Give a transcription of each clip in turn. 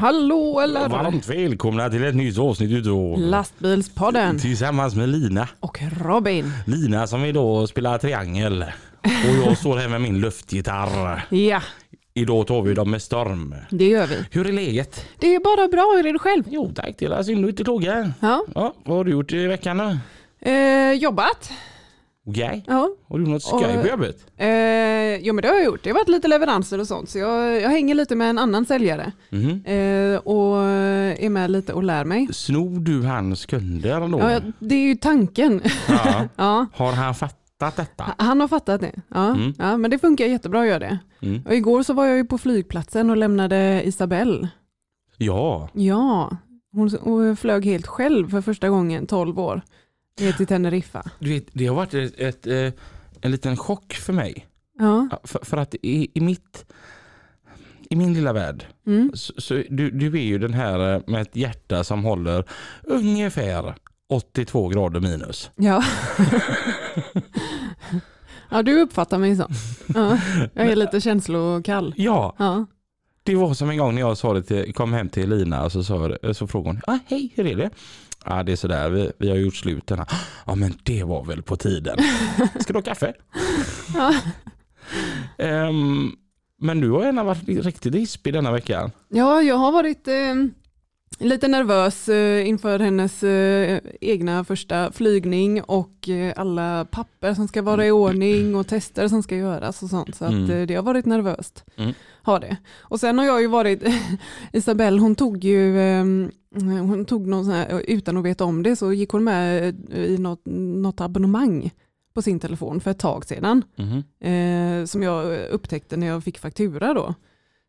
Hallå eller Varmt välkomna till ett nytt avsnitt utav Lastbilspodden Tillsammans med Lina. och Robin. Lina som idag spelar triangel. Och jag står här med min luftgitarr. Ja, Idag tar vi dem med storm. det gör vi. Hur är läget? Det är bara bra, hur är det själv? Jo tack, det är synd att inte klaga. Ja, Ja, vad har du gjort i veckan då? eh, jobbat. Okej. Ja, Har du gjort något skoj på jobbet? eh, jo men det har jag gjort. Det har varit lite leveranser och sånt så jag, jag hänger lite med en annan säljare Mhm. eh, och är med lite och lär mig. Snor du hans kunder då? Ja, det är ju tanken. Ja. ja. Har han fattat detta? Han har fattat det. Ja, Mm. ja, men det funkar jättebra att göra det. Mm. Och igår så var jag ju på flygplatsen och lämnade Isabelle. Ja. Ja, hon, hon flög helt själv för första gången, 12 år, ner till Teneriffa. Du vet, det har varit ett, ett, eh, en liten chock för mig. Ja, För, för att i, i mitt i min lilla värld, mm. så, så du, du är ju den här eh, med ett hjärta som håller ungefär 82 grader minus. ja. ja, du uppfattar mig så. Ja, jag är lite känslokall. Ja, Ja, det var som en gång när jag sa det till, kom hem till Lina och så, sa, så frågade hon, ah, hej hur är det? Ja det är sådär, vi, vi har gjort slut. här." Ja men det var väl på tiden. Ska du ha kaffe? ja. Ehm, men du har gärna varit riktigt hispig denna veckan. ja jag har varit eh, lite nervös eh, inför hennes eh, egna första flygning och eh, alla papper som ska vara i ordning och tester som ska göras och sånt. Så Mm. det har varit nervöst. Mm. Har det. Och sen har jag ju varit, Isabelle hon tog ju, eh, hon tog någon sån här, utan att veta om det så gick hon med i något, något abonnemang på sin telefon för ett tag sedan. Eh, som jag upptäckte när jag fick faktura då.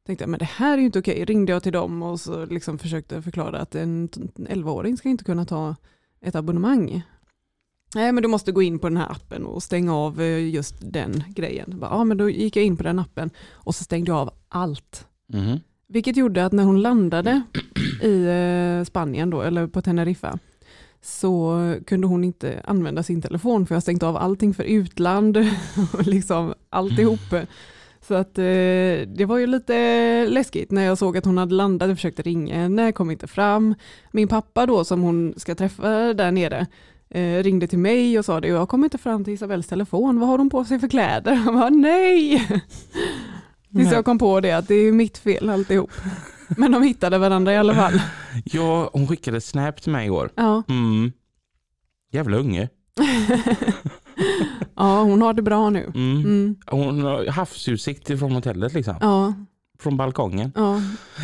Tänkte jag, men det här är ju inte okej. Ringde jag till dem och så liksom försökte förklara att en t- 11-åring ska inte kunna ta ett abonnemang. Nej, men du måste gå in på den här appen och stänga av eh, just den grejen. Bara, Ja, men då gick jag in på den appen och så stängde jag av allt. Mhm. Vilket gjorde att när hon landade i eh, Spanien då, eller på Teneriffa, så kunde hon inte använda sin telefon för jag har stängt av allting för utland och liksom alltihop. Så att eh, det var ju lite läskigt när jag såg att hon hade landat och försökte ringa henne, kom inte fram. Min pappa då som hon ska träffa där nere eh, ringde till mig och sa det, jag kommer inte fram till Isabells telefon, vad har hon på sig för kläder? Jag bara, nej! Tills jag kom på det att det är mitt fel alltihop. Men de hittade varandra i alla fall. Ja, hon skickade snap till mig igår. Ja, Mm. Jävla unge. ja hon har det bra nu. Mm. Mm. Hon har havsutsikt från hotellet liksom. Ja, Från balkongen. ja. Hon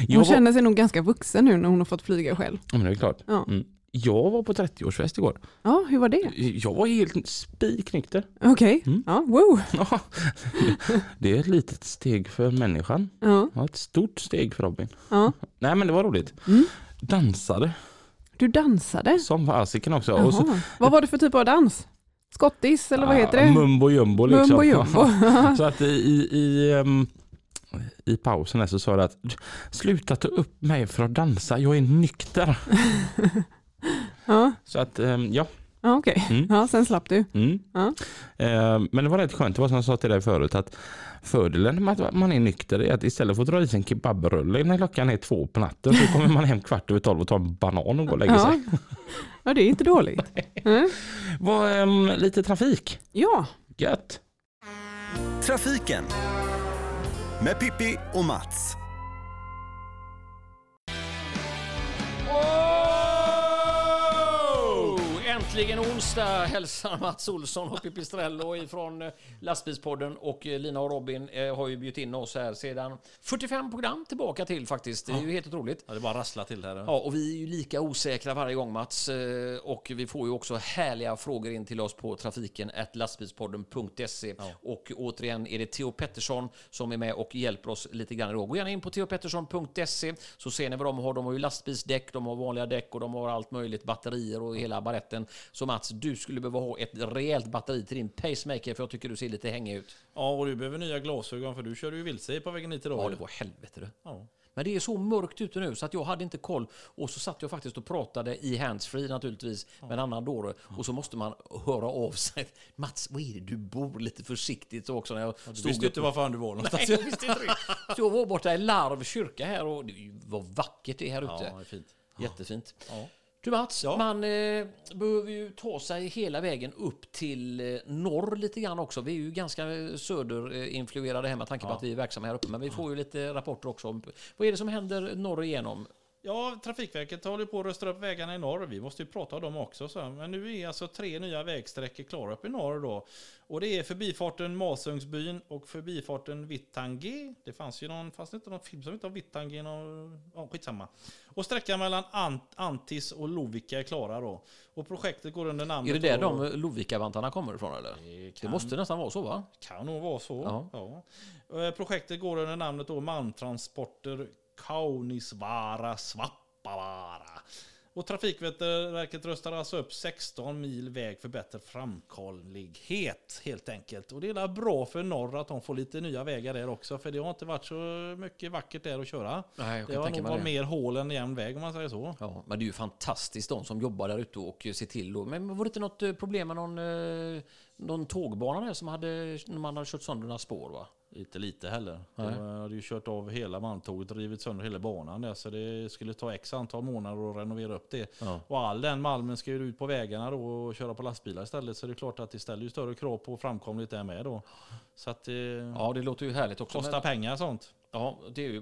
Jag känner sig nog ganska vuxen nu när hon har fått flyga själv. ja, men det är klart. Ja, Mm. Jag var på 30-årsfest igår. ja hur var det? Jag var helt spiknykter. Okej, Mm. ja, wow. Det är ett litet steg för människan. Ja, Ja, ett stort steg för Robin. ja. Nej men det var roligt. Mm. Dansade Du dansade? som fasiken också. Så. Vad var det för typ av dans? Skottis eller vad Ja, heter det? Mumbo jumbo liksom. Mumbo jumbo. Så att i, i, i, pausen så sa jag att sluta ta upp mig för att dansa, jag är nykter. ja, Så att ehm, ja. okej. Mm. Ja, sen slapp du. Mm. Ja. Ehm, Men det var rätt skönt, det var som jag sa till dig förut att fördelen med att man är nykter är att istället för att dra i sig en kebabrulle när klockan är två på natten så kommer man hem kvart över tolv och tar en banan och går och lägger Ja. sig. ja, det är inte dåligt. Mm. Var, ehm, lite trafik, Ja, gött. Trafiken med Pippi och Mats. Äntligen onsdag hälsar Mats Olsson och Pippi Strello ifrån eh, Lastbilspodden och eh, Lina och Robin eh, har ju bjudit in oss här sedan 45 program tillbaka till faktiskt. Det är ju helt otroligt. Ja, det bara rassla till här. Ja, och vi är ju lika osäkra varje gång Mats. Och vi får ju också härliga frågor in till oss på trafiken lastbilspodden.se. Och återigen är det Theo Pettersson som är med och hjälper oss lite grann idag. Gå gärna in på theopettersson.se så ser ni vad de har. De har ju lastbilsdäck, de har vanliga däck och de har allt möjligt, batterier och hela baretten. Så Mats, du skulle behöva ha ett rejält batteri till din pacemaker för jag tycker du ser lite hängig ut. Ja, och du behöver nya glasögon för du körde ju vilse på vägen hit idag. Ja, det var helvete du. Ja. Men det är så mörkt ute nu så att jag hade inte koll. Och så satt jag faktiskt och pratade i handsfree naturligtvis med en annan dåre. Och så måste man höra av sig. Mats, vad är det du bor lite försiktigt så också när jag Du stod visste inte var fan du var någonstans. Nej, jag visste inte det. Så jag var borta i Larv kyrka här och det var vackert det här ute. Ja, det är fint. Jättefint. Ja. Du Mats, Ja. man eh, behöver ju ta sig hela vägen upp till eh, norr lite grann också. Vi är ju ganska eh, söderinfluerade här med tanke på att vi är verksamma här uppe. Men vi får ju lite rapporter också. om Vad är det som händer norr igenom? Ja, Trafikverket håller på att rusta upp vägarna i norr. Vi måste ju prata om dem också. Så. Men nu är alltså tre nya vägsträckor klara uppe i norr då. Och det är förbifarten Masungsbyn och förbifarten Vittangi. Det fanns ju någon, fanns det inte någon film som hette Vittangi? Någon, ja, skitsamma. Och sträckan mellan Ant, Antis och Lovikka är klara då. Och projektet går under namnet... Är det där de Lovikkavantarna kommer ifrån eller? Det kan- måste nästan vara så va? Kan nog vara så. Ja. Ja. Eh, Projektet går under namnet då Malmtransporter Kaunisvaara Svappavaara. Och Trafikverket röstar alltså upp 16 mil väg för bättre framkomlighet helt enkelt. Och det är bra för norr att de får lite nya vägar där också. För det har inte varit så mycket vackert där att köra. Nej, jag det har nog varit mer hål än jämn väg om man säger så. Ja, men det är ju fantastiskt de som jobbar där ute och ser till. då. Men var det inte något eh, problem med någon, eh, någon tågbana där som hade, man hade kört sönder några spår va? Inte lite heller. Nej. De hade ju kört av hela malmtåget och rivit sönder hela banan där. Så det skulle ta x antal månader att renovera upp det. Ja. Och all den malmen ska ju ut på vägarna då och köra på lastbilar istället. Så det är klart att det ställer ju större krav på framkomlighet där med då. Så att det Ja, det låter ju härligt också. kostar Men, pengar sånt. ja, det är ju,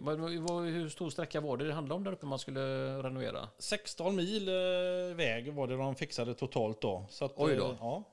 hur stor sträcka var det det handlade om där uppe man skulle renovera? 16 mil eh, väg var det de fixade totalt då. Så att, Oj då. eh, Ja.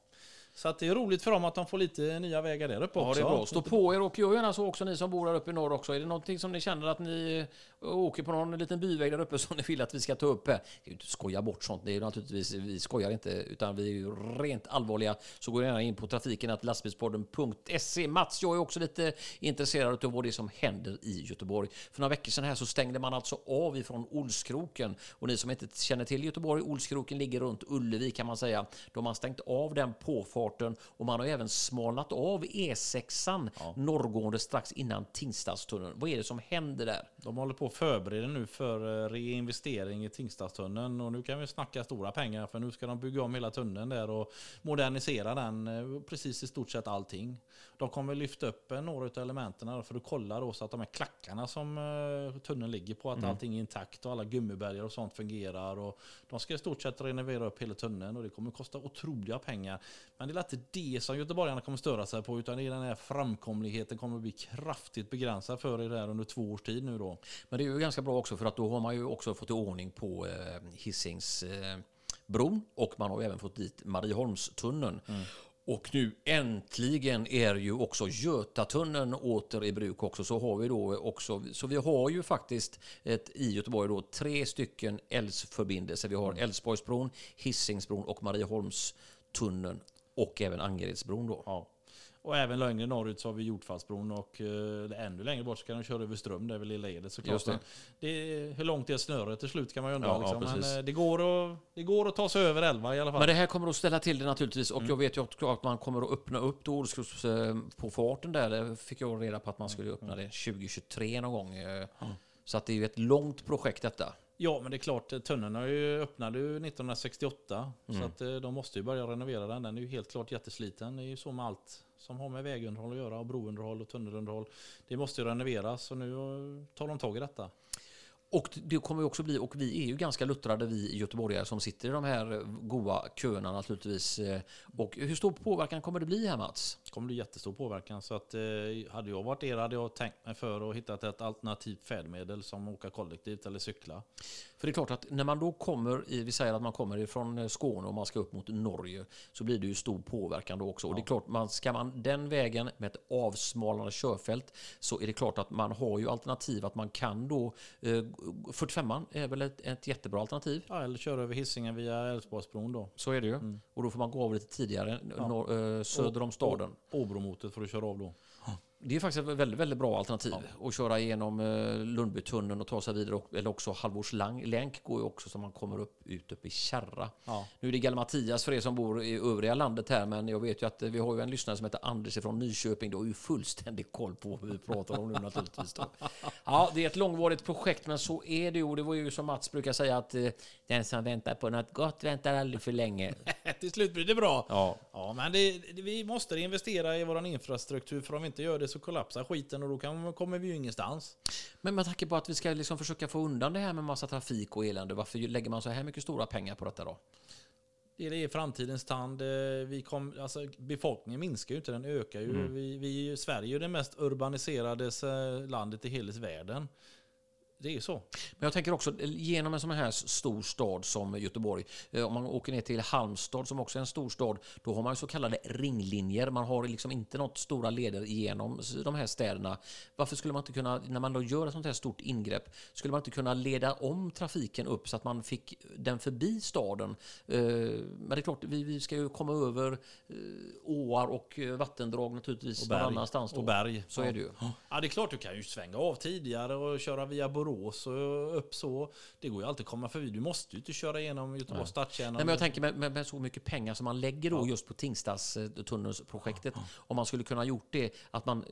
Så att det är roligt för dem att de får lite nya vägar där uppe Ja, också. det är bra. Stå på er och gör gärna så också ni som bor där uppe i norr också. Är det någonting som ni känner att ni eh, åker på någon liten byväg där uppe som ni vill att vi ska ta upp? Det är ju inte skoja bort sånt. Det är naturligtvis, vi skojar inte, utan vi är ju rent allvarliga. Så gå gärna in på trafiken att lastbilspodden.se. Mats, jag är också lite intresserad av vad det är som händer i Göteborg. För några veckor sedan här så stängde man alltså av ifrån Olskroken. Och ni som inte känner till Göteborg, Olskroken ligger runt Ullevi kan man säga. Då har stängt av den påfarten och man har även smalnat av E6an norrgående strax innan Tingstadstunneln. Vad är det som händer där? De håller på att förbereda nu för eh, reinvestering i Tingstadstunneln och nu kan vi snacka stora pengar för nu ska de bygga om hela tunneln där och modernisera den, eh, precis i stort sett allting. De kommer lyfta upp några av elementen för att kolla då så att de här klackarna som eh, tunneln ligger på, att allting är intakt och alla gummibälgar och sånt fungerar. Och de ska i stort sett renovera upp hela tunneln och det kommer kosta otroliga pengar. Men det är inte det som göteborgarna kommer störa sig på utan det är den här framkomligheten kommer bli kraftigt begränsad för er där under två års tid nu då. Men det är ju ganska bra också för att då har man ju också fått i ordning på eh, Hisings eh, och man har även fått dit Marieholmstunneln. Och nu äntligen är ju också Götatunneln åter i bruk också. Så har vi då också, så vi har ju faktiskt ett, i Göteborg då tre stycken älvsförbindelser. Vi har Älvsborgsbron, Hisingsbron och Marieholmstunneln och även Angeredsbron då. Ja. Och även längre norrut så har vi Jordfallsbron och eh, ännu längre bort så kan de köra över Ström, det är väl Lilla Edet såklart. Det. Men det hur långt är snöret till slut kan man ju undra. Ja, ja, liksom. Men precis. eh, det går, att, det går att ta sig över älva i alla fall. Men det här kommer att ställa till det naturligtvis och jag vet ju också att man kommer att öppna upp då eh, på farten där. Det fick jag reda på att man skulle öppna det 2023 någon gång. eh. Så att det är ju ett långt projekt detta. Ja, men det är klart, eh, tunneln har ju öppnade ju 1968. Mm. Så att eh, de måste ju börja renovera den. Den är ju helt klart jättesliten. Det är ju så med allt som har med vägunderhåll att göra och brounderhåll och tunnelunderhåll. Det måste ju renoveras och nu eh, tar de tag i detta. Och det kommer också bli, och vi är ju ganska luttrade vi göteborgare som sitter i de här goa köerna naturligtvis. Eh, Och hur stor påverkan kommer det bli här Mats? Det kommer bli jättestor påverkan. Så att, eh, hade jag varit er hade jag tänkt mig för och hittat ett alternativt färdmedel som åka kollektivt eller cykla. För det är klart att när man då kommer, i, vi säger att man kommer ifrån eh, Skåne och man ska upp mot Norge, så blir det ju stor påverkan då också. Och det är klart, man, ska man den vägen med ett avsmalnande körfält så är det klart att man har ju alternativ att man kan då, eh, 45an är väl ett, ett jättebra alternativ. Ja, eller köra över Hisingen via Älvsborgsbron då. Så är det ju. Och då får man gå av lite tidigare norr, eh, söder om staden. Åbromotet får du köra av då. Det är faktiskt ett väldigt, väldigt bra alternativ. Att köra igenom eh, Lundbytunneln och ta sig vidare. Eller också Halvors Lang- länk går ju också så man kommer upp, ut upp i Kärra. Ja. Nu är det Galmattias för er som bor i övriga landet här, men jag vet ju att eh, vi har ju en lyssnare som heter Anders från Nyköping. Du har ju fullständig koll på vad vi pratar om nu naturligtvis. Då. Ja, det är ett långvarigt projekt, men så är det ju. Och det var ju som Mats brukar säga att eh, den som väntar på något gott väntar aldrig för länge. Till slut blir det bra. Ja. Ja, men det, det, vi måste investera i vår infrastruktur för om vi inte gör det så kollapsar skiten och då kan, kommer vi ju ingenstans. Men med tanke på att vi ska liksom försöka få undan det här med massa trafik och elände, varför lägger man så här mycket stora pengar på detta då? Det är framtidens tand. Eh, Vi kom, alltså, befolkningen minskar ju inte, den ökar ju. Vi, vi, Sverige är ju det mest urbaniserade eh, landet i hela världen. Det är så. Men jag tänker också genom en sån här stor stad som Göteborg. eh, Om man åker ner till Halmstad som också är en stor stad. Då har man så kallade ringlinjer. Man har liksom inte något stora leder genom de här städerna. Varför skulle man inte kunna, när man då gör ett sånt här stort ingrepp, skulle man inte kunna leda om trafiken upp så att man fick den förbi staden? Eh, Men det är klart, vi, ska ju komma över eh, åar och vattendrag naturligtvis Och någon berg. annanstans. Då. Och berg. Så är det ju. Ja, det är klart du kan ju svänga av tidigare och köra via Borås och upp så. Det går ju alltid att komma förbi. Du måste ju inte köra igenom Göteborgs stadskärna. Nej, men jag tänker med, med, med så mycket pengar som man lägger då just på Tingstadstunnelsprojektet. Om man skulle kunna gjort det, att man,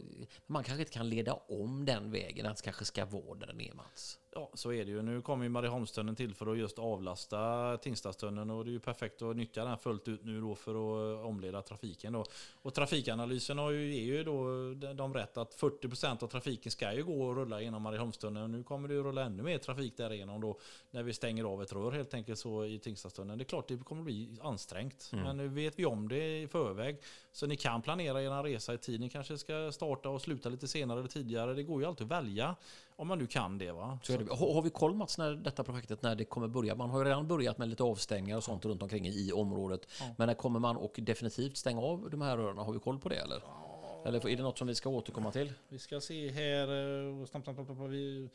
man kanske inte kan leda om den vägen, att det kanske ska vara där den är Mats. Ja, så är det ju. Nu kommer ju Marieholmstunneln till för att just avlasta Tingstadstunneln och det är ju perfekt att nyttja den fullt ut nu då för att eh, omleda trafiken då. Och trafikanalysen har ju, är ju då de- rätt att 40% av trafiken ska ju gå och rulla genom Marieholmstunneln. Nu kommer det ju rulla ännu mer trafik därigenom då när vi stänger av ett rör helt enkelt så i Tingstadstunneln. Det är klart det kommer bli ansträngt, men nu vet vi om det i förväg. Så ni kan planera er resa i tid. Ni kanske ska starta och sluta lite senare eller tidigare. Det går ju alltid att välja om man nu kan det va. Så det. Har, har vi koll Mats, när detta projektet när det kommer börja? Man har ju redan börjat med lite avstängningar och sånt runt omkring i området. Men när kommer man och definitivt stänga av de här rören? Har vi koll på det eller? Eller är det något som vi ska återkomma till? Vi ska se här. eh, Snabbt, snabbt, snabbt, snabbt, vi,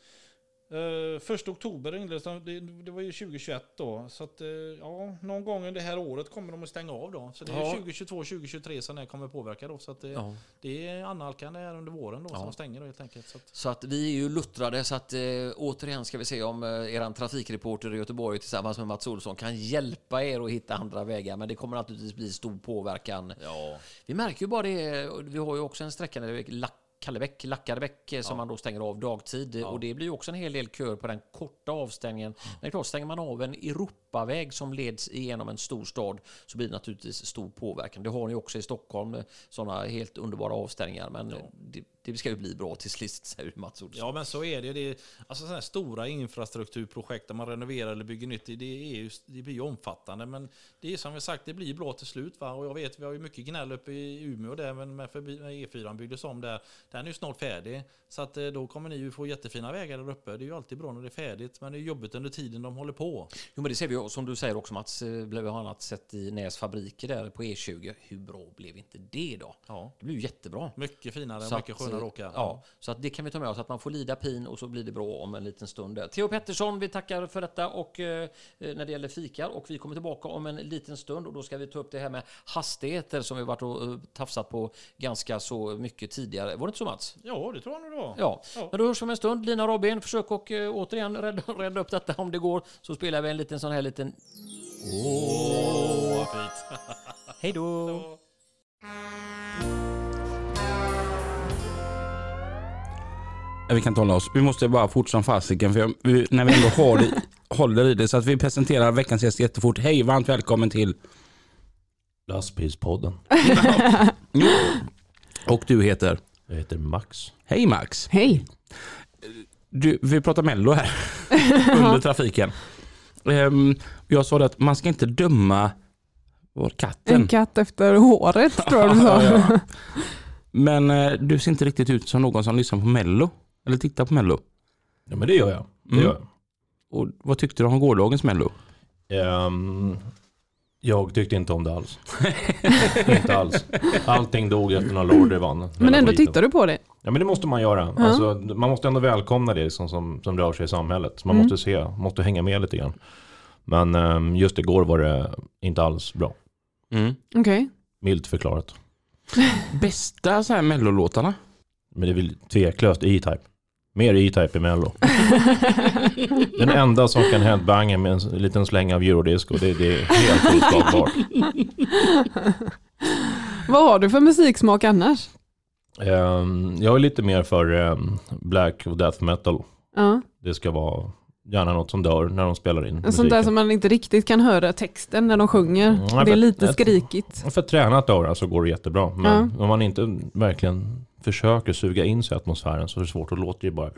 Uh, första oktober inleddes de- det, det var ju 2021 då. Så att, eh, ja, någon gång under det här året kommer de att stänga av då. Så det är Ja. 2022, 2023 som det kommer påverka då. Så att, eh, Ja. det är annalkande här under våren då Ja. som stänger då helt enkelt. Så att, Så att vi är ju luttrade så att eh, återigen ska vi se om eh, eran trafikreporter i Göteborg tillsammans med Mats Olsson kan hjälpa er att hitta andra vägar. Men det kommer naturligtvis bli stor påverkan. ja. Vi märker ju bara det. Vi har ju också en sträcka där det är Lack- Kallebäck, Lackarbäck eh, som man då stänger av dagtid. Och det blir också en hel del kör på den korta avstängningen. Men det är klart, stänger man av en Europaväg som leds igenom en stor stad så blir det naturligtvis stor påverkan. Det har ni också i Stockholm, sådana helt underbara avstängningar. Men eh, det, det ska ju bli bra till sist, säger Mats Olsson. Ja men så är det. det är, alltså sådana här stora infrastrukturprojekt där man renoverar eller bygger nytt, det, är ju, det blir ju omfattande. Men det är som vi sagt, det blir bra till slut. Va? Och jag vet, vi har ju mycket gnäll uppe i Umeå där, men med förbi, när E4 byggdes om där, den är ju snart färdig. Så att eh, då kommer ni ju få jättefina vägar där uppe. Det är ju alltid bra när det är färdigt, men det är jobbigt under tiden de håller på. Jo, men det ser vi som du säger också Mats, eh, blev annat sett i Näs fabriker där på E20. Hur bra blev inte det då? Ja. Det blir ju jättebra. Mycket finare, Så mycket skönare att eh, åka. Ja, så att det kan vi ta med oss, att man får lida pin och så blir det bra om en liten stund. Theo Pettersson, vi tackar för detta och eh, när det gäller fikar och vi kommer tillbaka om en liten stund och då ska vi ta upp det här med hastigheter som vi varit och eh, tafsat på ganska så mycket tidigare. Var det inte så Mats? ja, det tror jag nog det var. Ja, Ja. men då hörs vi om en stund. Lina och Robin, försök och eh, återigen rädda, rädda upp detta om det går. Så spelar vi en liten sån här liten... Åh, vad fint. Hej då! Vi kan inte hålla oss. Vi måste bara fort som fasiken för jag, vi, när vi ändå har det, håller i det. Så att vi presenterar veckans gäst jättefort. Hej, varmt välkommen till... Lastbilspodden. Och du heter? Jag heter Max. Hej Max. Hej! Du, vi pratar Mello här under trafiken. Ehm, jag sa det att man ska inte döma var katten. En katt efter håret tror jag du sa. Men eh, du ser inte riktigt ut som någon som lyssnar på Mello. Eller tittar på Mello. Ja men det gör jag. Det Mm. gör jag. Och vad tyckte du om gårdagens Mello? Ehm, jag tyckte inte om det alls. inte alls. Allting dog efter när Lordi vann. Men ändå tittar du på det. Ja men det måste man göra. Ja. Alltså, man måste ändå välkomna det som, som, som rör sig i samhället. Man Mm. måste se, måste hänga med lite grann. Men ehm, just igår var det inte alls bra. Mm. Okej. Milt förklarat. Bästa så här Mello-låtarna? Men det är väl tveklöst E-Type. Mer E-Type i Mello. Den enda som kan headbanga med en liten släng av eurodisco. Det, det är helt oslagbart. Vad har du för musiksmak annars? Ehm, jag är lite mer för ehm, black och death metal. Ja. Det ska vara gärna något som dör när de spelar in Sånt där musiken. som man inte riktigt kan höra texten när de sjunger. Mm, det är men- lite skrikigt. För tränat öra så går det jättebra. Men om man inte verkligen försöker suga in sig i atmosfären så är det svårt. Då låter det bara...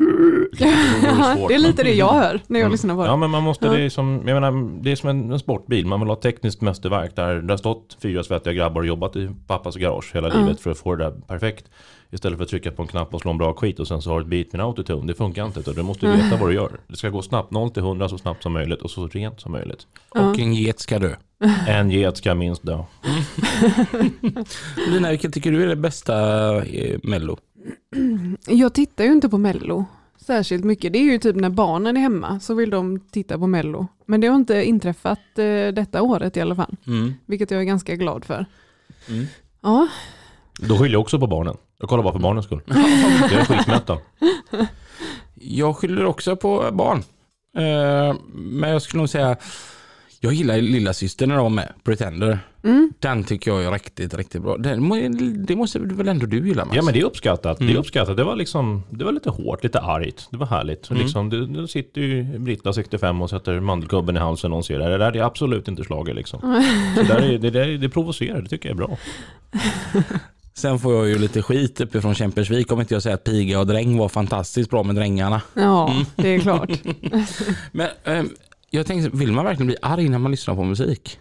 Det är lite det jag hör när jag Mm. lyssnar på det. Ja men man måste, Ja. det är som, jag menar, det är som en, en sportbil. Man vill ha tekniskt mästerverk där det har stått fyra svettiga grabbar och jobbat i pappas garage hela livet för att få det där perfekt. Istället för att trycka på en knapp och slå en bra skit och sen så har du ett beat med en autotune. Det funkar inte. utan Du måste veta vad du gör. Det ska gå snabbt, 0 till 100 så snabbt som möjligt och så rent som möjligt. Och en get ska dö. En get ska minst dö. Lina, vilken tycker du är det bästa eh, Mello? Jag tittar ju inte på Mello särskilt mycket. Det är ju typ när barnen är hemma så vill de titta på Mello. Men det har inte inträffat eh, detta året i alla fall. Mm. Vilket jag är ganska glad för. Mm. Ja, Då skyller jag också på barnen. Jag kollar bara för barnens skull. Jag är skitmätta. Jag skyller också på barn. Eh, men jag skulle nog säga, jag gillar lilla syster när de var med, Pretender. mm. Den tycker jag är riktigt, riktigt bra. Det, må- det måste väl ändå du gilla Mats? Ja men det är uppskattat. Det är Mm. uppskattat. Det var liksom, det var lite hårt, lite argt. Det var härligt. Mm. Liksom, det, det sitter ju Britta 65 och sätter mandelgubben i halsen och hon ser det. Det där är absolut inte slager liksom. Så där är, det, där, det provocerar, det tycker jag är bra. Sen får jag ju lite skit uppifrån Kämpersvik om inte jag säger att Piga och Dräng var fantastiskt bra med Drängarna. ja Mm. det är klart. Men ehm, jag tänkte, vill man verkligen bli arg när man lyssnar på musik?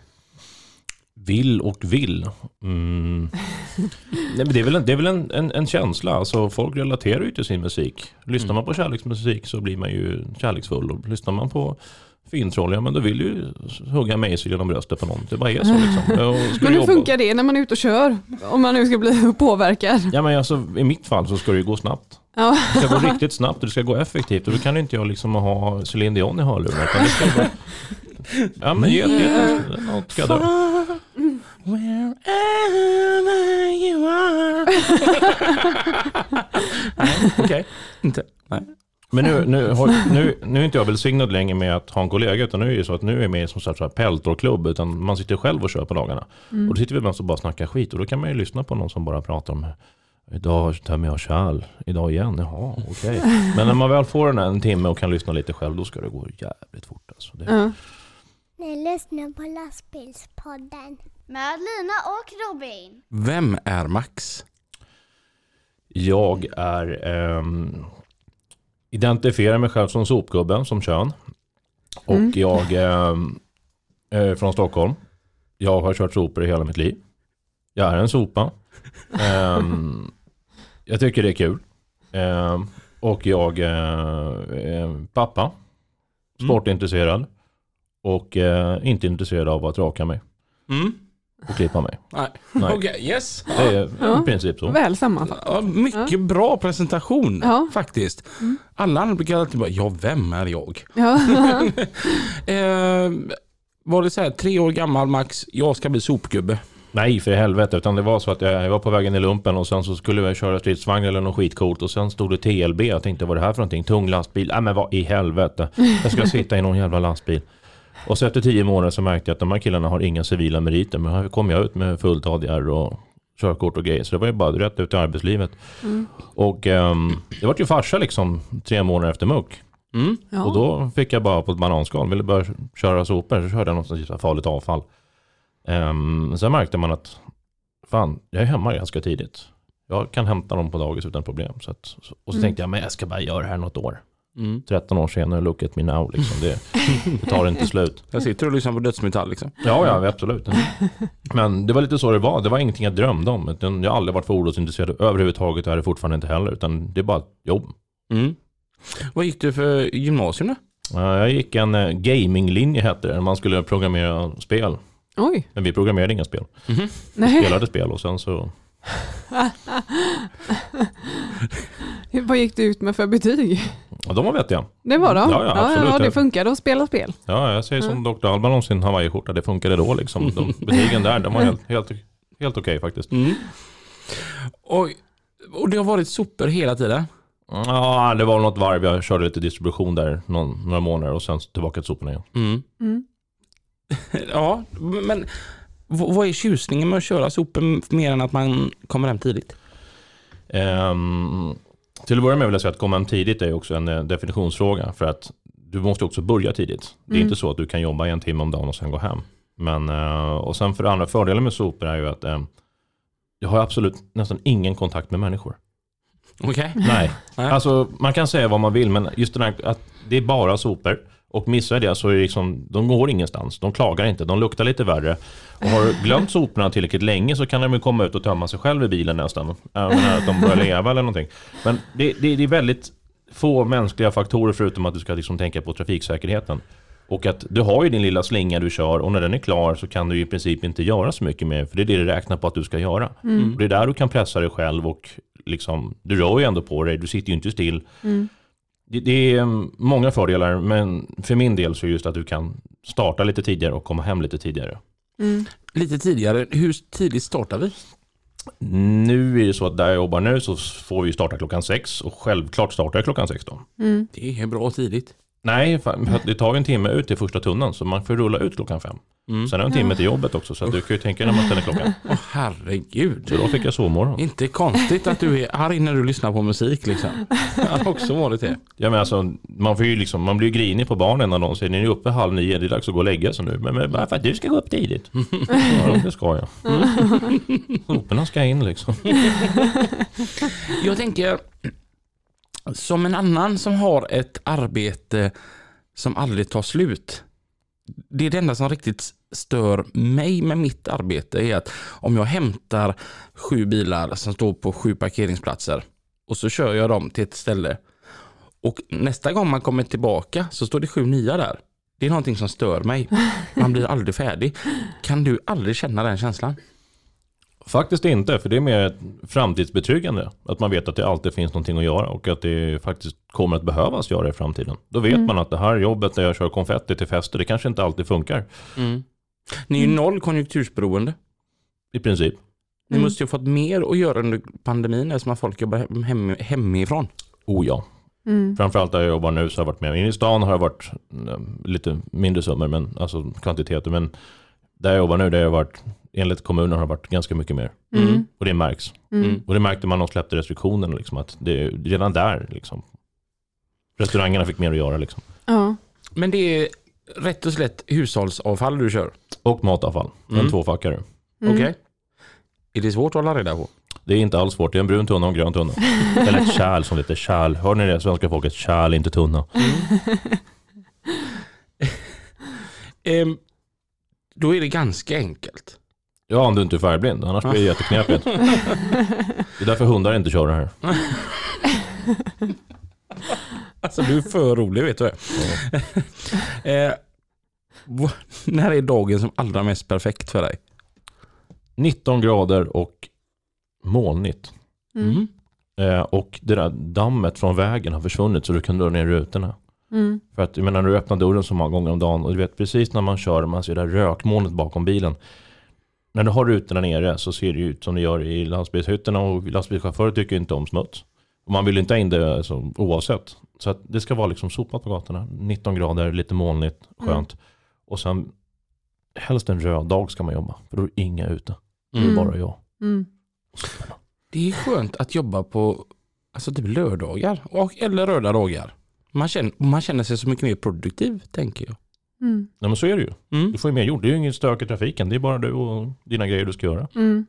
Vill och vill. Mm. Nej, men det är väl, en, det är väl en, en, en känsla. Alltså, folk relaterar ju till sin musik. Lyssnar man på kärleksmusik så blir man ju kärleksfull. Och lyssnar man på fintroll, ja men då vill ju hugga mejsel genom bröstet på någon. Det bara är så liksom. Men hur jobba- funkar det när man är ute och kör? Om man nu ska bli påverkad. Ja men alltså i mitt fall så ska det ju gå snabbt. Ja. Det ska gå riktigt snabbt och det ska gå effektivt. Och då kan inte jag liksom ha Céline Dion i hörlurarna. Det ska. Ja men ge, ge, något ska dö. Wherever you are. Nej, okej. Inte. Nej. Men nu, nu, nu, nu är inte jag välsignad längre med att ha en kollega. Utan nu är det så att nu är jag med i som sagt så här peltorklubb. Utan man sitter själv och kör på dagarna. Och då sitter vi mest och bara snackar skit. Och då kan man ju lyssna på någon som bara pratar om Idag tömmer jag kärl. Idag igen. Jaha, okej. Men när man väl får den här en timme och kan lyssna lite själv. Då ska det gå jävligt fort. Alltså. Det, Ja. Ni lyssnar på lastbilspodden. Med Lina och Robin. Vem är Max? Jag är ehm, identifierar mig själv som sopgubben, som kön. Och Mm. jag är från Stockholm. Jag har kört sopor i hela mitt liv. Jag är en sopa. Ehm, jag tycker det är kul. Ehm, och jag eh, är pappa. Sportintresserad. Och eh, inte intresserad av att raka mig Mm. Och klippa mig. Nej. Nej. Okej, yes. Det är Ja. i princip så. Väl sammanfattat. Ja, mycket bra presentation Ja. faktiskt. Alla andra brukar alltid bara, ja vem är jag? Ja. Eh, var det så här, tre år gammal Max, jag ska bli sopgubbe. Nej för i helvete, utan det var så att jag, jag var på vägen i lumpen och sen så skulle jag köra stridsvagn eller något skitcoolt och sen stod det TLB. Jag tänkte vad är det här för någonting? Tung lastbil? Nej men vad i helvete. Jag ska sitta i någon jävla lastbil. Och så efter tio månader så märkte jag att de här killarna har inga civila meriter. Men här kom jag ut med fullt ADR och körkort och grejer. Så det var ju bara rätt ut i arbetslivet. Och ehm, det var ju farsa liksom tre månader efter muck. Mm. Ja. Och då fick jag bara på ett bananskal, ville börja köra sopor, så körde jag något sånt här farligt avfall. Um, sen märkte man att fan, jag är hemma ganska tidigt. Jag kan hämta dem på dagis utan problem. Så att, och så Mm. tänkte jag, men jag ska bara göra det här något år. Mm. 13 år senare, look at me now. Liksom. Det, det tar inte slut. Jag sitter och lyssnar på dödsmetall liksom. Ja, ja, absolut. Men det var lite så det var. Det var ingenting jag drömde om. Jag har aldrig varit fordonsintresserad överhuvudtaget och är det fortfarande inte heller. Utan det är bara ett jobb. Mm. Vad gick du för gymnasium då? Ja, Jag gick en eh, gaminglinje hette det. Man skulle programmera spel. Oj, Men vi programmerade inga spel. nej. Spelade spel och sen så... Vad gick du ut med för betyg? Ja, de var vettiga. Det var de? Ja, ja, absolut. ja, det funkade att spela spel. Ja, jag säger som Dr. Alban om sin hawaiiskjorta. Det funkade då liksom. De, betygen där, de var helt, helt, helt okej faktiskt. Mm. Och, och det har varit sopor hela tiden? Ja, det var något varv. Jag körde lite distribution där någon, några månader och sen tillbaka till soporna igen. Mm. Mm. ja, men vad är tjusningen med att köra sopor mer än att man kommer hem tidigt? Ehm, till att börja med vill jag säga att komma hem tidigt är också en eh, definitionsfråga. För att du måste också börja tidigt. Det är Mm. inte så att du kan jobba en timme om dagen och sen gå hem. Men, eh, och sen för det andra, fördelen med sopor är ju att eh, jag har absolut nästan ingen kontakt med människor. Okej. Nej, Nej. alltså man kan säga vad man vill men just det där att det är bara sopor. Och missar det så är det liksom, de går ingenstans. De klagar inte, de luktar lite värre. Och har du glömt soporna tillräckligt länge så kan de ju komma ut och tömma sig själv i bilen nästan. Menar att de börjar leva eller någonting. Men det, det, det är väldigt få mänskliga faktorer förutom att du ska liksom tänka på trafiksäkerheten. Och att du har ju din lilla slinga du kör och när den är klar så kan du i princip inte göra så mycket mer. För det är det du räknar på att du ska göra. Och det är där du kan pressa dig själv och liksom, du rör ju ändå på dig, du sitter ju inte still. Mm. Det, det är många fördelar, men för min del så är just att du kan starta lite tidigare och komma hem lite tidigare. Mm. Lite tidigare, hur tidigt startar vi? Nu är det så att där jag jobbar nu så får vi starta klockan sex och självklart startar jag klockan sex då. Mm. Det är bra tidigt. Nej, det tar ju en timme ut till första tunneln så man får rulla ut klockan fem. Mm. Sen är det en timme till jobbet också så att du kan ju tänka dig när man ställer klockan. Åh herregud. Så då fick jag sovmorgon. Inte konstigt att du är arg när du lyssnar på musik liksom. Jag har också varit det. Ja, men alltså, man, får ju liksom, man blir ju grinig på barnen när de säger ni är uppe halv nio, det är dags att gå och lägga sig nu. Men, men bara för att du ska gå upp tidigt. ja, det ska jag. Soporna ska in liksom. Jag tänker, som en annan som har ett arbete som aldrig tar slut. Det är det enda som riktigt stör mig med mitt arbete är att om jag hämtar sju bilar som står på sju parkeringsplatser och så kör jag dem till ett ställe och nästa gång man kommer tillbaka så står det sju nya där. Det är någonting som stör mig. Man blir aldrig färdig. Kan du aldrig känna den känslan? Faktiskt inte, för det är mer framtidsbetryggande. Att man vet att det alltid finns någonting att göra och att det faktiskt kommer att behövas göra i framtiden. Då vet man att det här jobbet där jag kör konfetti till fester, det kanske inte alltid funkar. Ni är ju noll konjunktursberoende. I princip. Ni Mm. måste ju ha fått mer att göra under pandemin eftersom folk jobbar hem, hem, hemifrån. Oh ja. Mm. Framförallt där jag jobbar nu så har jag varit med. Inne i stan har jag varit eh, lite mindre summor, men, alltså kvantiteter. Men där jag jobbar nu, där jag har varit, enligt kommunen har det varit ganska mycket mer. Mm. Och det märks. Mm. Och det märkte man när de släppte restriktionerna, liksom, att det är redan där liksom. Restaurangerna fick mer att göra liksom. Ja. Men det är rätt och slätt hushållsavfall du kör. Och matavfall. Mm. En tvåfackare. Mm. Okej? Är det svårt att hålla reda på? Det är inte alls svårt. Det är en brun tunna och en grön tunna. Eller ett kärl som det heter. Kärl. Hör ni det? Svenska folket. Kärl, inte tunna. Ehm, då är det ganska enkelt. Ja, om du inte är färgblind. Annars blir det jätteknepigt. Det är därför hundar inte kör det här. Alltså du är för rolig vet du. eh, när är dagen som allra mest perfekt för dig? 19 grader och molnigt. Mm. Eh, och det där dammet från vägen har försvunnit så du kan dra ner rutorna. Mm. För att jag menar, när du öppnar dörren så många gånger om dagen och du vet precis när man kör, man ser det där rökmolnet bakom bilen. När du har rutorna nere så ser det ut som det gör i lastbilshytterna och lastbilschaufförer tycker inte om smuts. Och man vill inte ha in det alltså, oavsett. Så att det ska vara liksom sopat på gatorna. 19 grader, lite molnigt, skönt. Och sen helst en röd dag ska man jobba. För då är det inga ute. Det är Mm. bara jag. Mm. Det är skönt att jobba på alltså typ lördagar och, eller röda dagar. Man känner, man känner sig så mycket mer produktiv tänker jag. Mm. Nej men så är det ju. Mm. Du får ju mer gjort. Det är ju ingen stök i trafiken. Det är bara du och dina grejer du ska göra. Mm.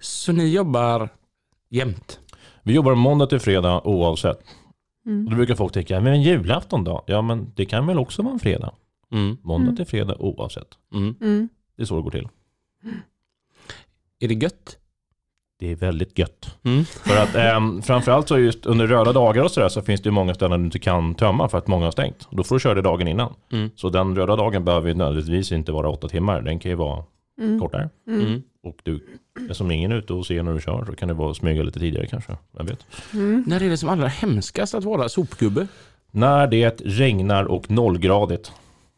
Så ni jobbar jämt? Vi jobbar måndag till fredag oavsett. Mm. Och då brukar folk tänka, men en julafton då? Ja men det kan väl också vara en fredag? Mm. Måndag Mm. till fredag oavsett. Mm. Mm. Det är så det går till. Är det gött? Det är väldigt gött. Mm. För att eh, framförallt så just under röda dagar och sådär så finns det ju många ställen du inte kan tömma för att många har stängt. Då får du köra det dagen innan. Mm. Så den röda dagen behöver ju nödvändigtvis inte vara åtta timmar. Den kan ju vara Mm. kortare. Mm. Mm. Och du, som ingen är ute och ser när du kör så kan det vara smyga lite tidigare kanske. Jag vet. Mm. När är det som allra hemskast att vara sopgubbe? När det regnar och nollgradigt.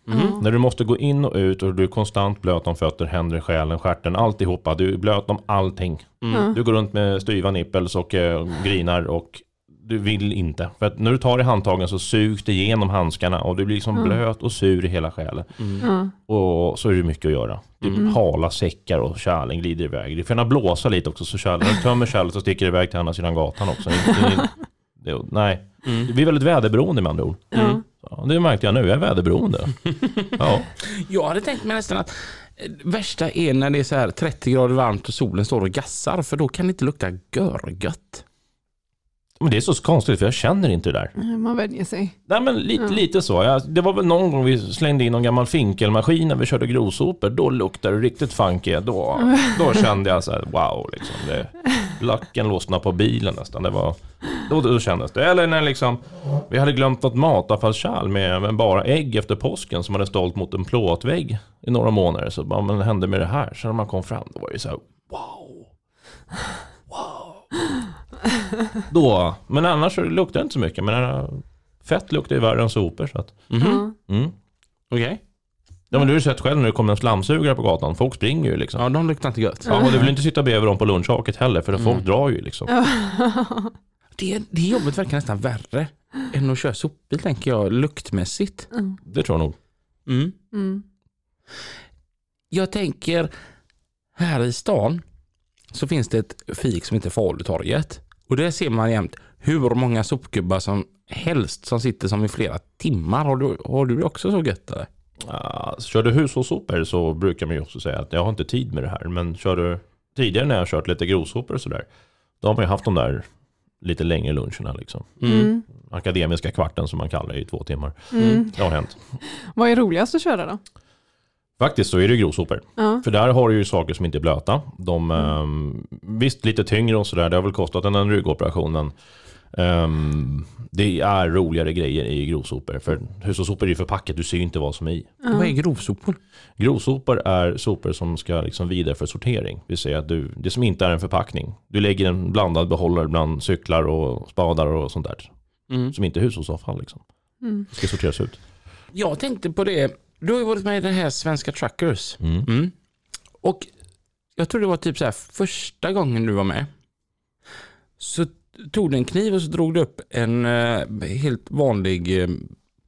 Mm. Ja. När du måste gå in och ut och du är konstant blöt om fötter, händer, själen, stjärten, alltihopa. Du är blöt om allting. Mm. Du går runt med styva nippels och eh, grinar och du vill inte. För att när du tar i handtagen så sugs det igenom handskarna och du blir liksom Mm. blöt och sur i hela själen. Mm. Och så är det mycket att göra. Det är Mm. hala säckar och kärlen glider iväg. Det får gärna blåsa lite också så kärlen, när du tömmer kärlet så sticker det iväg till andra sidan gatan också. Det, det, det, nej, Mm. vi är väldigt väderberoende med andra ord. Ja, det märkte jag nu, jag är väderberoende. Ja. Jag hade tänkt mig nästan att eh, värsta är när det är så här 30 grader varmt och solen står och gassar för då kan det inte lukta görgött. Men det är så konstigt för jag känner inte det där. Man vänjer sig. Nej men lite, Ja. lite så. Jag, det var väl någon gång vi slängde in någon gammal finkelmaskin när vi körde grovsopor. Då luktade det riktigt funky. Då, då kände jag så här, wow liksom. Det, lacken lossnade på bilen nästan. Det var, då, då kändes det. Eller när liksom, vi hade glömt något matavfallskärl med, med bara ägg efter påsken som hade stått mot en plåtvägg i några månader. Så bara, men vad hände med det här? Så när man kom fram, då var det så här. Wow. Då, men annars luktar det inte så mycket. Men fett luktar ju värre än sopor. Så att. Ja. mm. Okej. Ja men du har ju sett själv när det kommer en slamsugare på gatan. Folk springer ju liksom. Ja, de luktar inte gött. Ja, och du vill inte sitta bredvid dem på lunchhaket heller för folk Mm. drar ju liksom. Det, det jobbet verkar nästan värre än att köra sopbil tänker jag luktmässigt. Mm. Det tror jag nog. Mm. Mm. Jag tänker här i stan så finns det ett fik som heter Falutorget. Och där ser man jämt hur många sopgubbar som helst som sitter som i flera timmar. Har du, har du det också så gött eller? Ja, kör du hushållssopor så brukar man ju också säga att jag har inte tid med det här. Men kör du tidigare när jag har kört lite grovsopor och sådär. Då har man ju haft de där lite längre luncherna liksom. Mm. Akademiska kvarten som man kallar det i två timmar. Mm. Det har hänt. Vad är roligast att köra då? Faktiskt så är det grovsopor. Ja. För där har du ju saker som inte är blöta. De, ehm, visst, lite tyngre och sådär. Det har väl kostat en, en ryggoperation. Um, det är roligare grejer i grovsopor. För hushållssopor är ju förpackat. Du ser ju inte vad som är i. Vad är grovsopor? Grovsopor är sopor som ska liksom vidare för sortering. Det vill säga att du, det som inte är en förpackning. Du lägger en blandad behållare bland cyklar och spadar och sånt där. Mm. Som inte är hushållsavfall. Liksom. Mm. Det ska sorteras ut. Jag tänkte på det. Du har ju varit med i det här Svenska Truckers. Mm. Mm. Och jag tror det var typ så här första gången du var med. Så tog du en kniv och så drog du upp en eh, helt vanlig eh,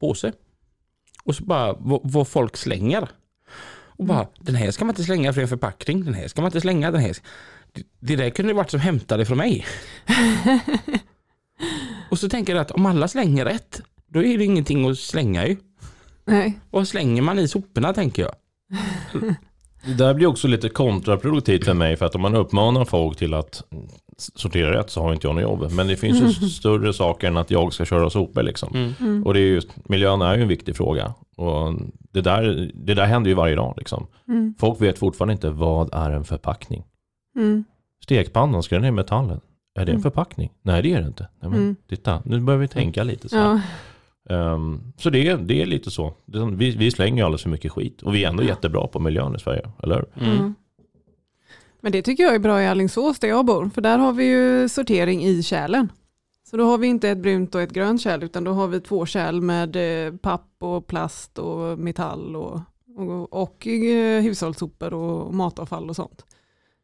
påse. Och så bara vad, folk slänger. Och bara, den här ska man inte slänga för en förpackning. Den här ska man inte slänga. Den här. Det, det där kunde varit som hämtade från mig. och så tänker jag att om alla slänger rätt, då är det ingenting att slänga ju. Nej. Vad slänger man i soporna tänker jag? Det där blir också lite kontraproduktivt för mig för att om man uppmanar folk till att sortera rätt så har inte jag något jobb. Men det finns ju större saker än att jag ska köra sopor liksom. Mm. Mm. Och det är just, miljön är ju en viktig fråga. Och det där, det där händer ju varje dag liksom. Mm. Folk vet fortfarande inte vad är en förpackning. Mm. Stekpannan, ska den i metallen? Är det en Mm. förpackning? Nej det är det inte. Nej, men Mm. Titta, nu börjar vi tänka lite så. här. Ja. Ehm, så det, är- det är lite så. Vi, vi slänger ju alldeles för mycket skit. Och vi är ändå jättebra på miljön i Sverige, eller? Mm. Mm. Men det tycker jag är bra i Alingsås där jag bor, för där har vi ju sortering i kärlen. Så då har vi inte ett brunt och ett grönt kärl, utan då har vi två kärl med eh, papp och plast och metall och, och, och eh, hushållssopor och matavfall och sånt.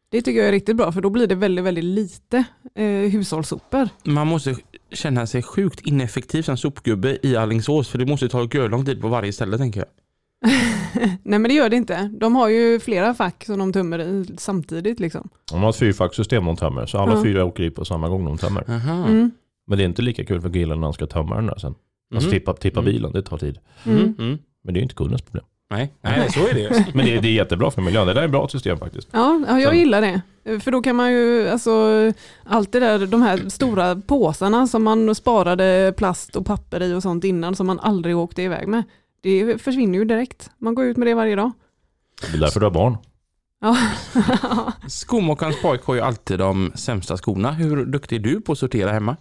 Det tycker jag är riktigt bra, för då blir det väldigt, väldigt lite eh, hushållssopor. Man måste känna sig sjukt ineffektiv som sopgubbe i Alingsås för det måste ta lång tid på varje ställe tänker jag. Nej men det gör det inte. De har ju flera fack som de tömmer i samtidigt. Liksom. De har ett fyrfackssystem de tömmer, så alla Ja. fyra åker i på samma gång de tömmer. Mm. Men det är inte lika kul för killen när han ska tömma den där sen. Alltså Mhm. tippa, tippa Mm. bilen, det tar tid. Mm. Mm. Mm. Men det är ju inte kundens problem. Nej, nej så är det. Men det, det är jättebra för miljön. Det där är ett bra system faktiskt. Ja, ja jag gillar det. För då kan man ju, alltså, allt det där, de här stora påsarna som man sparade plast och papper i och sånt innan som man aldrig åkte iväg med. Det försvinner ju direkt. Man går ut med det varje dag. Det är därför du har barn. Ja. Skomakarens pojk har ju alltid de sämsta skorna. Hur duktig är du på att sortera hemma?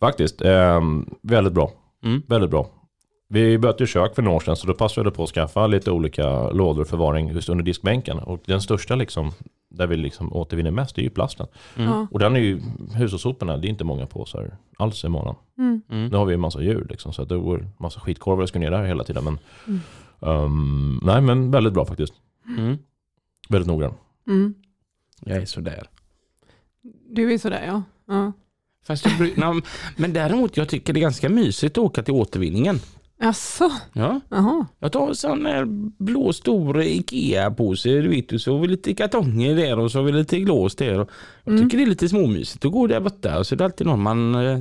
Faktiskt. ehm, väldigt bra. Mm. Väldigt bra. Vi bytte kök för några år sedan så då passade det på att skaffa lite olika lådor förvaring just under diskbänken. Och den största liksom, där vi liksom återvinner mest, är ju plasten. Mm. Och den är ju, hushållssoporna, det är inte många påsar alls i månaden. Mm. Mm. Nu har vi en massa djur liksom, så det går massa skitkorvar ska ner där hela tiden. Men, Mm. ehm, nej men väldigt bra faktiskt. Mm. Väldigt noggrann. Mm. Jag är sådär. Du är sådär ja. ja. Fast jag, men däremot, jag tycker det är ganska mysigt att åka till återvinningen. Jaså? Ja, Jaha. jag tar en sån här blå stor Ikea-påse, du vet, och så har vi lite kartonger där och så har vi lite glas där. Och Jag Mm. tycker det är lite småmysigt att gå där borta och så är det alltid någon man eh,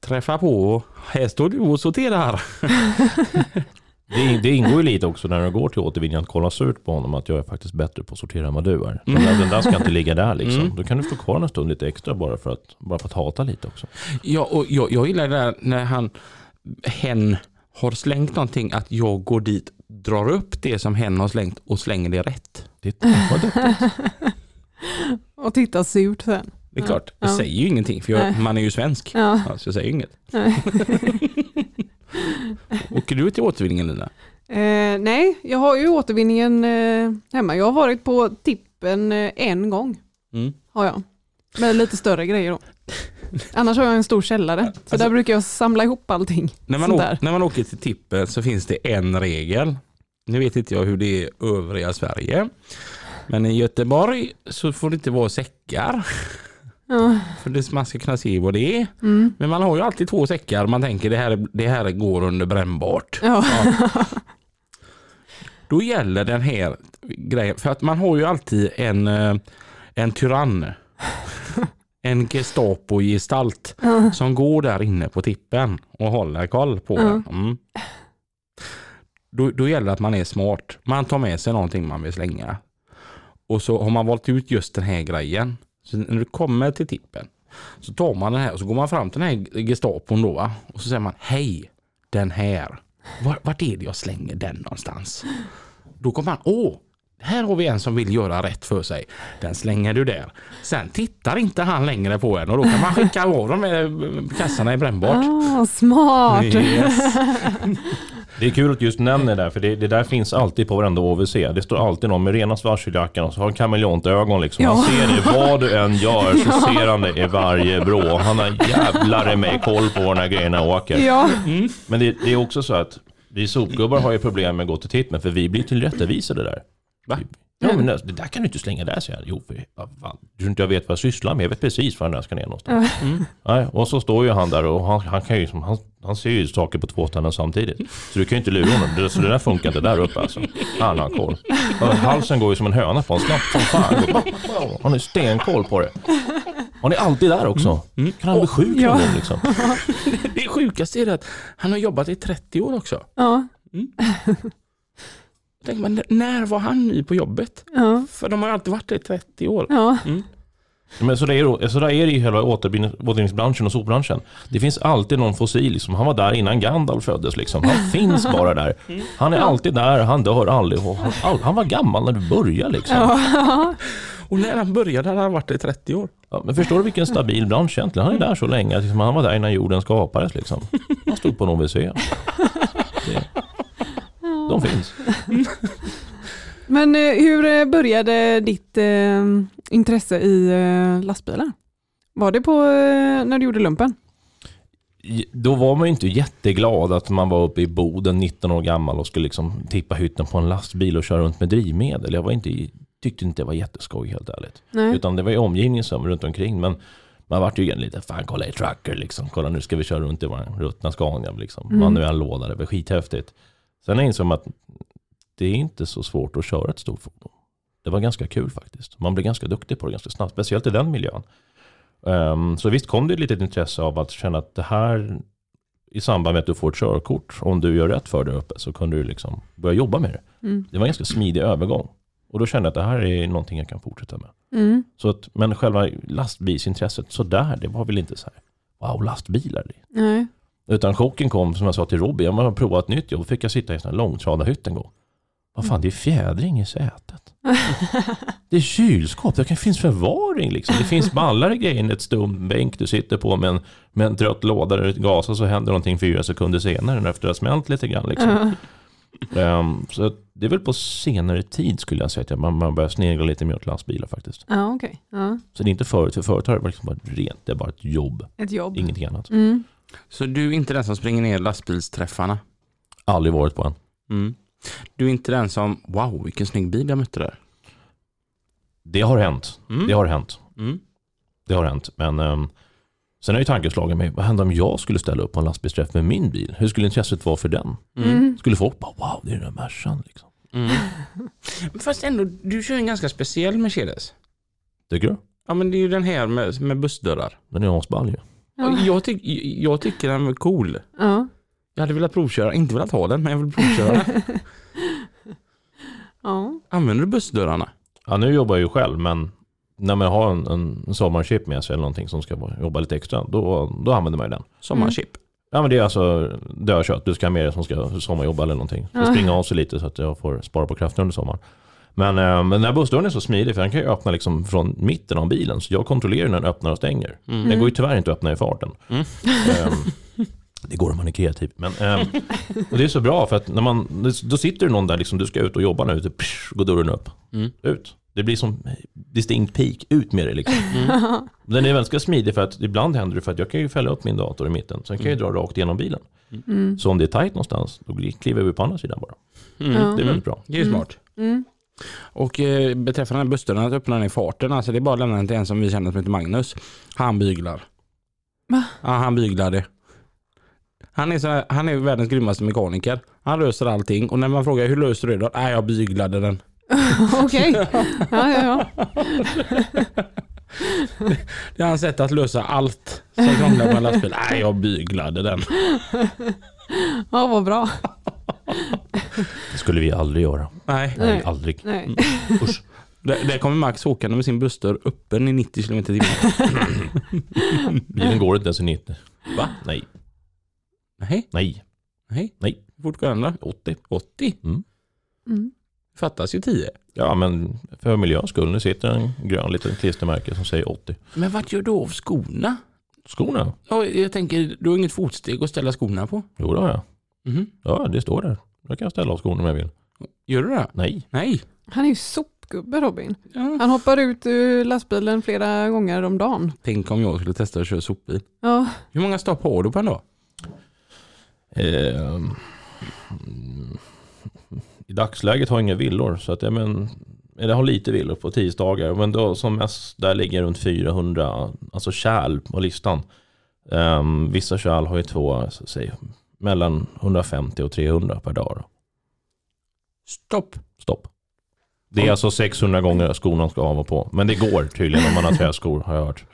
träffar på och här står du och sorterar. Det, det ingår ju lite också när du går till återvinningen att kolla surt på honom att jag är faktiskt bättre på att sortera än vad du är. Den, där, den där ska inte ligga där liksom. Mm. Då kan du stå kvar en stund lite extra bara för att, bara för att hata lite också. Ja, och jag, jag gillar det där när han, hen har slängt någonting, att jag går dit, drar upp det som hen har slängt och slänger det rätt. Det, vad duktigt. Och titta surt sen. Det är Ja, klart, jag ja. säger ju ingenting för jag, man är ju svensk. Ja. Så jag säger inget. Åker du till återvinningen Lina? Eh, nej, jag har ju återvinningen eh, hemma. Jag har varit på tippen eh, en gång. Mm. Har jag. Med lite större grejer då. Annars har jag en stor källare. Så där brukar jag samla ihop allting. När man, Sånt å- där. när man åker till tippen så finns det en regel. Nu vet inte jag hur det är i övriga Sverige. Men i Göteborg så får det inte vara säckar. Ja. För det, man ska kunna se vad det är. Mm. Men man har ju alltid två säckar. Man tänker det här, det här går under brännbart. Ja. Då gäller den här grejen. För att man har ju alltid en, eh, en tyrann. En Gestapo-gestalt Ja. som går där inne på tippen och håller koll på Ja. den. Mm. Då, då gäller det att man är smart. Man tar med sig någonting man vill slänga. Och så har man valt ut just den här grejen. Så när du kommer till tippen så tar man den här och så går man fram till den här gestapon då va? och så säger man hej, den här. Var, vart är det jag slänger den någonstans? Då kommer man, åh, här har vi en som vill göra rätt för sig. Den slänger du där. Sen tittar inte han längre på en och då kan man skicka av de här kassarna i brännbart. Ah, smart. Yes. Det är kul att just nämner det där, för det, det där finns alltid på varenda OVC. Det står alltid någon med rena varseljackan och så har han kameleontögon liksom. Han Ja. ser dig, vad du än gör så ser han dig i varje vrå. Han har jävlar i mig koll på här grejerna åker. Ja. Men det, det är också så att vi sopgubbar har ju problem med att gå till tippen för vi blir tillrättavisade där. Va? Ja men det där kan du inte slänga där säger jag. Jo för fan. Du tror inte jag vet vad jag sysslar med. Jag vet precis var den där ska ner någonstans. Nej, och så står ju han där och han, han kan ju han, han ser ju saker på två ställen samtidigt. Så du kan ju inte lura honom. Det, så det där funkar inte där uppe alltså. Han har koll. Och halsen går ju som en höna på honom. Snabbt som fan. Han har stenkoll på det. Han är alltid där också. Kan han bli sjuk någon Ja. gång liksom? Det sjukaste är att han har jobbat i 30 år också. Ja. Jag tänker, men när var han ny på jobbet? Ja. För de har alltid varit det i 30 år. Ja. Men så, är, så där är det i hela återvinning- återvinningsbranschen och sopbranschen. Det finns alltid någon fossil. Liksom. Han var där innan Gandalf föddes. Liksom. Han finns bara där. Han är alltid där, han dör aldrig. Han, han var gammal när du började. Liksom. Ja. Och när han började hade han varit det i 30 år. men förstår du vilken stabil bransch egentligen? Han är där så länge. Liksom, han var där innan jorden skapades. Liksom. Han stod på en OVC. Det, de finns. Men eh, hur eh, började ditt eh, intresse i lastbilar? Var det på när du gjorde lumpen? Då var man ju inte jätteglad att man var uppe i Boden 19 år gammal och skulle liksom tippa hytten på en lastbil och köra runt med drivmedel. Jag var inte, tyckte inte det var jätteskoj helt ärligt. Nej. Utan det var ju omgivningen som runt omkring. Men man vart ju lite, fan kolla i trucker liksom. Kolla nu ska vi köra runt i vår ruttna Scania liksom. Mm. Manuell låda, det var skithäftigt. Sen insåg man att det är inte så svårt att köra ett stort fordon. Det var ganska kul faktiskt. Man blev ganska duktig på det ganska snabbt, speciellt i den miljön. Ehm, så visst kom det ett litet intresse av att känna att det här i samband med att du får ett körkort, om du gör rätt för det uppe, så kunde du liksom börja jobba med det. Mm. Det var en ganska smidig övergång. Och då kände jag att det här är någonting jag kan fortsätta med. Mm. Så att, men själva lastbilsintresset, så där, det var väl inte så här, wow, lastbilar. Nej. Utan chocken kom, som jag sa till Robin, jag har provat ett nytt jobb, fick jag sitta i en sån här långtradarhytt en gång. Vad fan, det är fjädring i sätet. Det är kylskåp, det finns förvaring liksom. Det finns ballare grejer, ett stum bänk du sitter på med en, med en trött låda där det gasar så händer någonting fyra sekunder senare när efter det har smält lite grann. Liksom. Ehm, så att det är väl på senare tid skulle jag säga att man, man börjar snegla lite mer åt lastbilar faktiskt. Ja, okej. Ja. Så det är inte förut, för förut har det varit liksom bara rent, det är bara ett jobb, Ett jobb. ingenting annat. Mm. Så du är inte den som springer ner lastbilsträffarna? Aldrig varit på en. Mm. Du är inte den som, wow vilken snygg bil jag mötte där. Det har hänt, Mm. det har hänt. Mm. Det har hänt. Men um, sen har ju tanken slagit mig, vad händer om jag skulle ställa upp på en lastbilsträff med min bil? Hur skulle intresset vara för den? Mm. Skulle folk bara, wow, det är den där Mercan liksom. Mm. Fast ändå, du kör en ganska speciell Mercedes. Tycker du? Ja men det är ju den här med, med bussdörrar. Den är asball ju. Ja. Jag, tyck, jag tycker den är cool. Ja. Jag hade velat provköra, inte velat ha den men jag vill provköra den. Ja. Använder du bussdörrarna? Ja, nu jobbar jag ju själv, men när man har en, en, sommarchip med sig eller någonting som ska jobba lite extra, då, då använder man ju den. Sommarchip? Ja men det är alltså dödkött, du ska ha med dig som ska sommarjobba eller någonting. Så Ja. springa av sig lite så att jag får spara på kraften under sommaren. Men, eh, men den här bussdörren är så smidig för den kan ju öppna liksom från mitten av bilen. Så jag kontrollerar när den öppnar och stänger. Mm. Den går ju tyvärr inte att öppna i farten. Mm. Ehm, det går om man är kreativ. Men, ehm, och det är så bra för att när man, då sitter det någon där, liksom, du ska ut och jobba nu, så psh, går dörren upp. Mm. Ut. Det blir som distinkt peak, ut med det liksom. Den är ganska smidig för att ibland händer det för att jag kan ju fälla upp min dator i mitten. Sen kan jag ju dra rakt igenom bilen. Mm. Så om det är tajt någonstans, då kliver vi på andra sidan bara. Mm. Det är väldigt bra. Det är ju Mm. smart. Och eh, beträffande bussdörren, att öppna den i farten, alltså det är bara att lämna den till en som vi känner som heter Magnus. Han byglar. Va? Ja, han byglar det. Han är, så han är världens grymmaste mekaniker. Han löser allting och när man frågar hur löser du det då? Nej, jag byglade den. Okej. Ja, ja, ja. Det är hans sätt att lösa allt som krånglar på en lastbil. Nej, jag byglade den. Ja, vad bra. Det skulle vi aldrig göra. Nej. Nej, aldrig. Nej. Usch. Där, där kommer Max åkande med sin bussdörr öppen i 90 km i. Bilen går inte ens i 90. Va? Nej, Nej, nej, nej. nej. Hur fort går den då? 80? 80? Mm. Fattas ju 10. Ja, men för miljöns skull. Nu sitter en grön liten klistermärke som säger 80. Men vart gör du av skorna? Skorna? Ja, jag tänker, du har inget fotsteg att ställa skorna på. Jo, det har jag. Mhm. Ja, det står där. Jag kan ställa av skorna om jag vill. Gör du det? Nej. Nej. Han är ju sopgubbe Robin. Ja. Han hoppar ut ur lastbilen flera gånger om dagen. Tänk om jag skulle testa att köra sopbil. Ja, Hur många stopp har du på en dag? Ehm, mm, I dagsläget har jag inga villor. Så att jag, men, eller jag har lite villor på tisdagar. Men då som mest där ligger runt 400 alltså kärl på listan. Ehm, vissa kärl har ju två, så säg, mellan 150 och 300 per dag. Då. Stopp. Stopp. Det är alltså 600 gånger skorna ska av och på. Men det går tydligen om man har träskor har jag hört.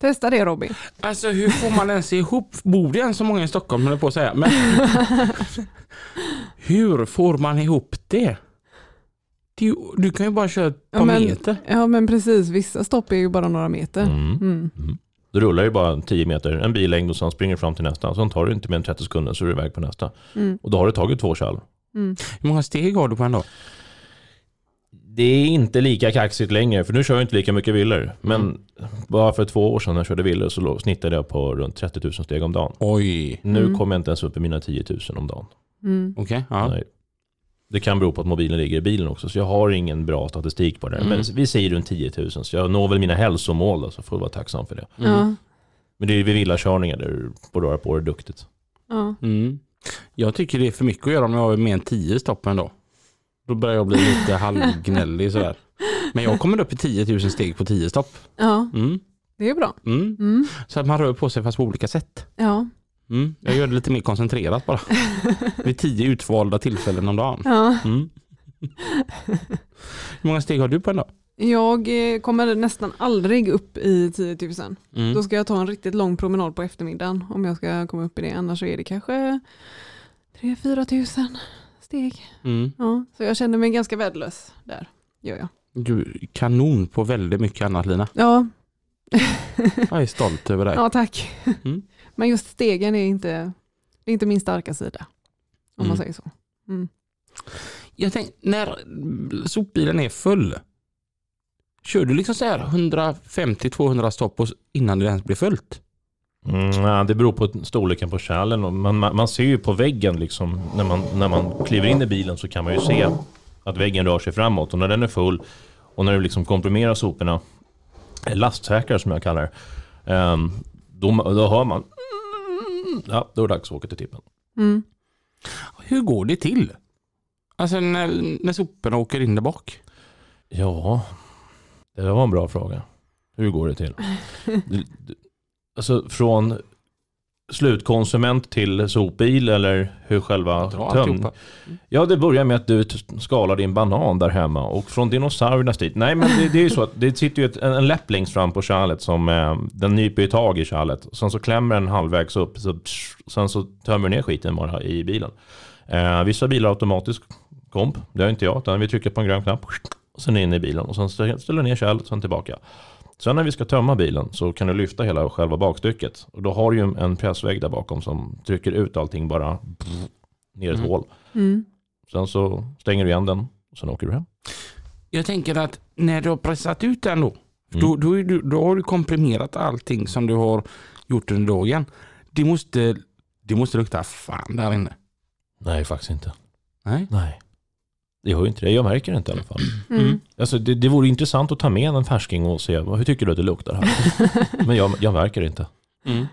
testa det Robin. Alltså hur får man ens ihop, bor det ens så många i Stockholm höll på att säga. Men hur får man ihop det? ju, du kan ju bara köra ett par Ja, men- meter. Ja men precis, vissa stopp är ju bara några meter. Mm. Mm. Du rullar ju bara 10 meter, en billängd och sen springer du fram till nästa. Sen tar du inte mer än 30 sekunder så är du iväg på nästa. Mm. Och då har du tagit två kärl. Mm. Hur många steg har du på en dag? Det är inte lika kaxigt längre, för nu kör jag inte lika mycket villor. Men Mm. bara för två år sedan när jag körde villor så snittade jag på runt 30 000 steg om dagen. Oj. Nu Mm. kommer jag inte ens upp i mina 10 000 om dagen. Mm. Okej, ja. Det kan bero på att mobilen ligger i bilen också, så jag har ingen bra statistik på det. Mm. Men vi säger runt 10 000, så jag når väl mina hälsomål då, så får jag vara tacksam för det. Mm. Men det är ju vid villakörningar där du får röra på dig duktigt. Ja. Mm. Jag tycker det är för mycket att göra om jag har mer än 10 stopp en dag. Då börjar jag bli lite halvgnällig sådär. Men jag kommer upp i 10 000 steg på 10 stopp. ja, Mm. det är bra. Mm. Mm. Så att man rör på sig fast på olika sätt. Ja. Mm. Jag gör det lite mer koncentrerat bara. Vid 10 utvalda tillfällen om dagen. Ja. Mm. Hur många steg har du på en dag? Jag eh, kommer nästan aldrig upp i 10 000. Mm. Då ska jag ta en riktigt lång promenad på eftermiddagen om jag ska komma upp i det. Annars är det kanske 3-4 000 steg. Mm. Ja, så jag känner mig ganska värdelös där. Gör jag. Du är kanon på väldigt mycket annat Lina. Ja, Jag är stolt över dig. ja tack. Mm. Men just stegen är inte, är inte min starka sida. Om man Mm. säger så. Mm. Jag tänkte, när sopbilen är full, kör du liksom så här 150-200 stopp innan det ens blir fullt? Mm, ja, det beror på storleken på kärlen. Man, man, man ser ju på väggen liksom, när man, när man kliver in i bilen så kan man ju se att väggen rör sig framåt. Och när den är full och när du liksom komprimerar soporna, lastsäkrar som jag kallar det, ehm, då, då hör man Ja, då är det dags att åka till tippen. Mm. Hur går det till? Alltså när, när soporna åker in där bak? Ja, det var en bra fråga. Hur går det till? Alltså från slutkonsument till sopbil eller hur själva töm... alltihopa. Ja, det börjar med att du skalar din banan där hemma och från dinosauriernas tid. Nej, men det, det är ju så att det sitter ju ett, en, en läpp längst fram på kärlet som eh, den nyper tag i kärlet. Sen så klämmer den halvvägs upp, så, psh, sen så tömmer ner skiten bara i bilen. Eh, vissa bilar har automatisk komp, det har inte jag, utan vi trycker på en grön knapp och sen in i bilen och sen stä- ställer ner kärlet och sen tillbaka. Sen när vi ska tömma bilen så kan du lyfta hela själva bakstycket och då har du ju en- pressvägg där bakom som trycker ut allting bara ner i ett Mm. hål. Mm. Sen så stänger du igen den och sen åker du hem. Jag tänker att när du har pressat ut den då, Mm. då, då, är du, då har du komprimerat allting som du har gjort under dagen. Det måste, det måste lukta fan där inne. Nej, faktiskt inte. Nej. Nej. Det gör ju inte det. Jag märker det inte i alla fall. Mm. Alltså, det, det vore intressant att ta med en färsking och se hur tycker du att det luktar här? Men jag, jag märker det inte. Mm.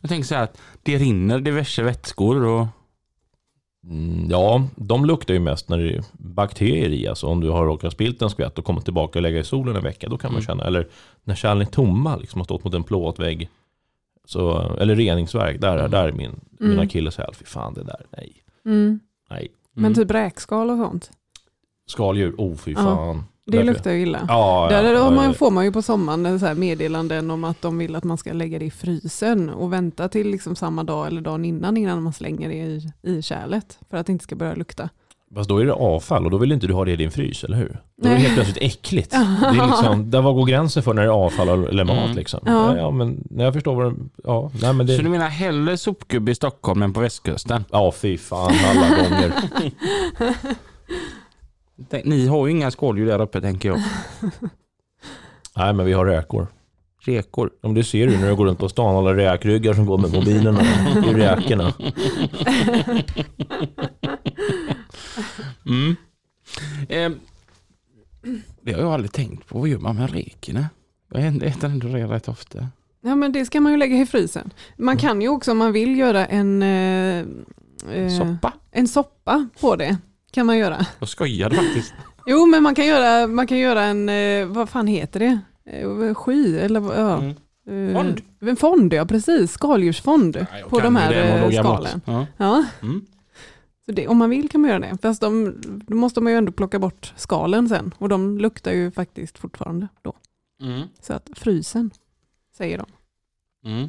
Jag tänker så här att det rinner diverse vätskor och Mm, ja, de luktar ju mest när det är bakterier i. Alltså om du har råkat spilt en skvätt och kommit tillbaka och lägga i solen en vecka, då kan man Mm. känna. Eller när kärlen är tomma, liksom har stått mot en plåtvägg. Så, eller reningsverk, där, Mm. där är min, Mm. min akilleshäl. Fy fan, det där, nej. Mm. nej. Men typ räkskal och sånt. Skaldjur, oh fy Ja, fan. Det Därför- luktar ju illa. Ja, Där ja, har man, ja, får man ju på sommaren så här meddelanden om att de vill att man ska lägga det i frysen och vänta till liksom samma dag eller dagen innan innan man slänger det i, i kärlet för att det inte ska börja lukta. Fast då är det avfall och då vill inte du ha det i din frys, eller hur? Då är det helt plötsligt äckligt. Det är liksom, där var går gränsen för när det är avfall eller mat Mm. liksom? Ja. Ja. men när jag förstår vad det, ja, nej men Så du det, menar hellre sopgubbe i Stockholm än på västkusten? ja fy fan alla gånger. Tänk, Ni har ju inga skaldjur där uppe tänker jag. Nej men vi har räkor. Rekor. Om du ser ju när du går runt på stan, alla räkryggar som går med mobilerna. Det är räkorna. Mm. Eh, det har jag aldrig tänkt på. Vad gör man med rekorna? Jag äter ändå det rätt ofta. Ja men det ska man ju lägga i frysen. Man kan ju också om man vill göra en, eh, eh, Soppa? en soppa på det. Kan man göra. Jag skojade faktiskt. Jo men man kan göra, man kan göra en, eh, vad fan heter det? Eh, Sky eller vad- ja. Mm. Eh, Fond. En fond ja precis, skaldjursfond Ja, på de här skalen. Ja. Ja. Mm. Så det, om man vill kan man göra det. Fast de, då måste man ju ändå plocka bort skalen sen. Och de luktar ju faktiskt fortfarande då. Mm. Så att frysen, säger de. Mm.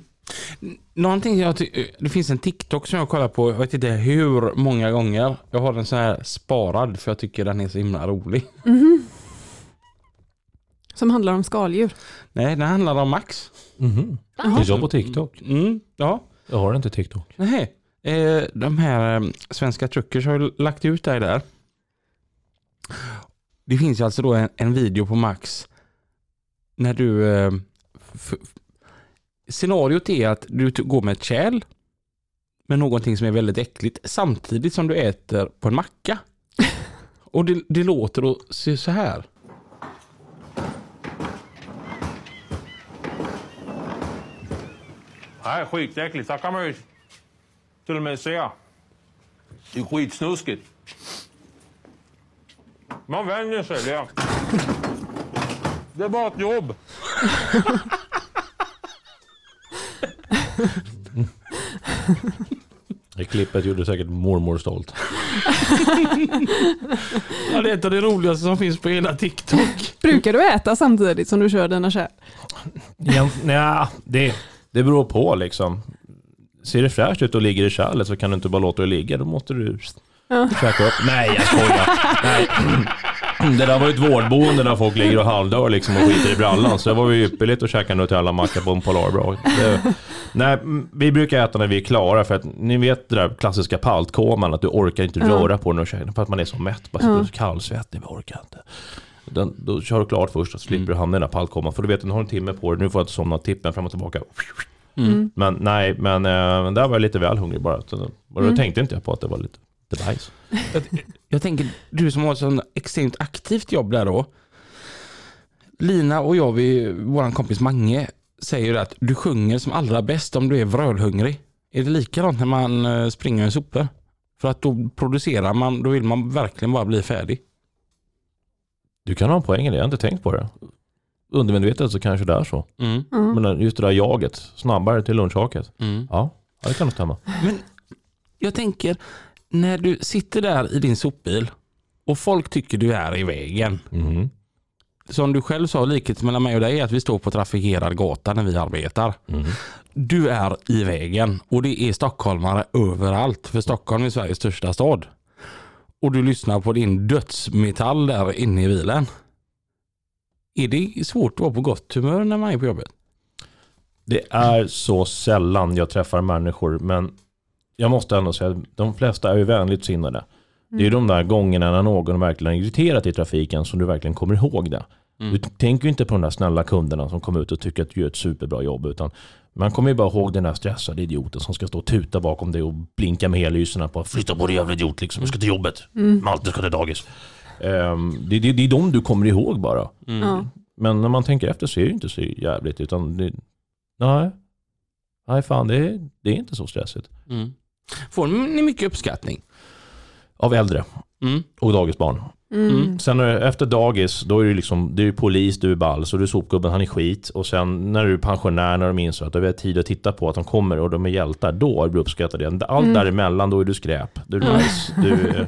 Någonting jag ty- det finns en TikTok som jag kollar på, jag vet inte hur många gånger. Jag har den så här sparad för jag tycker den är så himla rolig. Mhm. Som handlar om skaldjur. Nej, den handlar om Max. Mhm. Jaha. Finns jag på TikTok? Mm, ja. Jag har inte TikTok. Nej. Eh, de här eh, svenska truckers har lagt ut dig där. Det finns ju alltså då en, en video på Max när du eh, Scenariot är att du går med ett kärl med någonting som är väldigt äckligt samtidigt som du äter på en macka. Och det, det låter då se så här. Nej, skitäckligt. Där kan man ju till och med se. Det är skitsnuskigt. Man vänjer sig. Det, det är bara ett jobb. Det klippet gjorde säkert mormor stolt. Ja, det är ett av det roligaste som finns på hela TikTok. Brukar du äta samtidigt som du kör dina kärl? Nja, det, det beror på liksom. Ser det fräscht ut och ligger i kärlet så kan du inte bara låta det ligga. Då måste du Ja. käka upp. Nej, jag skojar. Nej. Det där var ju ett vårdboende där folk ligger och halvdör liksom och skiter i brallan. Så det var ju ypperligt att käka Nutella-macka på en Polarbra. Nej, mm, vi brukar äta när vi är klara för att ni vet det där klassiska paltkoman att du orkar inte röra på den och käka för att man är så mätt. Bara så kallsvettig, vi orkar inte. Den, då kör du klart först så slipper du hamna i den här paltkoman. För du vet, du har en timme på dig, nu får jag inte somna tippen fram och tillbaka. Mm. Men nej, men eh, där var jag lite väl hungrig bara. Så, och då Mm. tänkte inte jag på att det var lite, lite bajs. Jag tänker, du som har ett sånt extremt aktivt jobb där då. Lina och jag, vi, vår kompis Mange, säger att du sjunger som allra bäst om du är vrölhungrig. Är det likadant när man eh, springer i sopor? För att då producerar man, då vill man verkligen bara bli färdig. Du kan ha en poäng i det, jag har inte tänkt på det. Undermedvetet så kanske det är så. Mm. Mm. Men just det där jaget, snabbare till lunchhaket. Mm. Ja, ja, det kan nog stämma. Men jag tänker, när du sitter där i din sopbil och folk tycker du är i vägen. Mhm. Som du själv sa, likheten mellan mig och dig är att vi står på trafikerad gata när vi arbetar. Mhm. Du är i vägen och det är stockholmare överallt. För Stockholm är Sveriges största stad. Och du lyssnar på din dödsmetall där inne i bilen. Är det svårt att vara på gott humör när man är på jobbet? Det är så sällan jag träffar människor, men jag måste ändå säga att de flesta är ju vänligt sinnade. Det är ju de där gångerna när någon verkligen är irriterat i trafiken som du verkligen kommer ihåg det. Mm. Du tänker ju inte på de där snälla kunderna som kommer ut och tycker att du gör ett superbra jobb, utan man kommer ju bara ihåg den där stressade idioten som ska stå och tuta bakom dig och blinka med hellyserna på flytta på dig jävla idiot liksom, du ska till jobbet. Mm. Malte ska till dagis. Ehm, det, det, det är de du kommer ihåg bara. Ja. Men när man tänker efter så är det inte så jävligt, utan det, nej. Nej fan, det, är- det är inte så stressigt. Mm. Får ni mycket uppskattning? Av äldre Mm. och dagisbarn. Mm. Sen är det, efter dagis, då är det liksom, det är polis, du är ball, så du är sopgubben, han är skit. Och sen när du är pensionär, när de inser att du har tid att titta på att de kommer och de är hjältar, då har du uppskattat det. Allt Mm. däremellan, då är du skräp. Du är Ja. nice, du är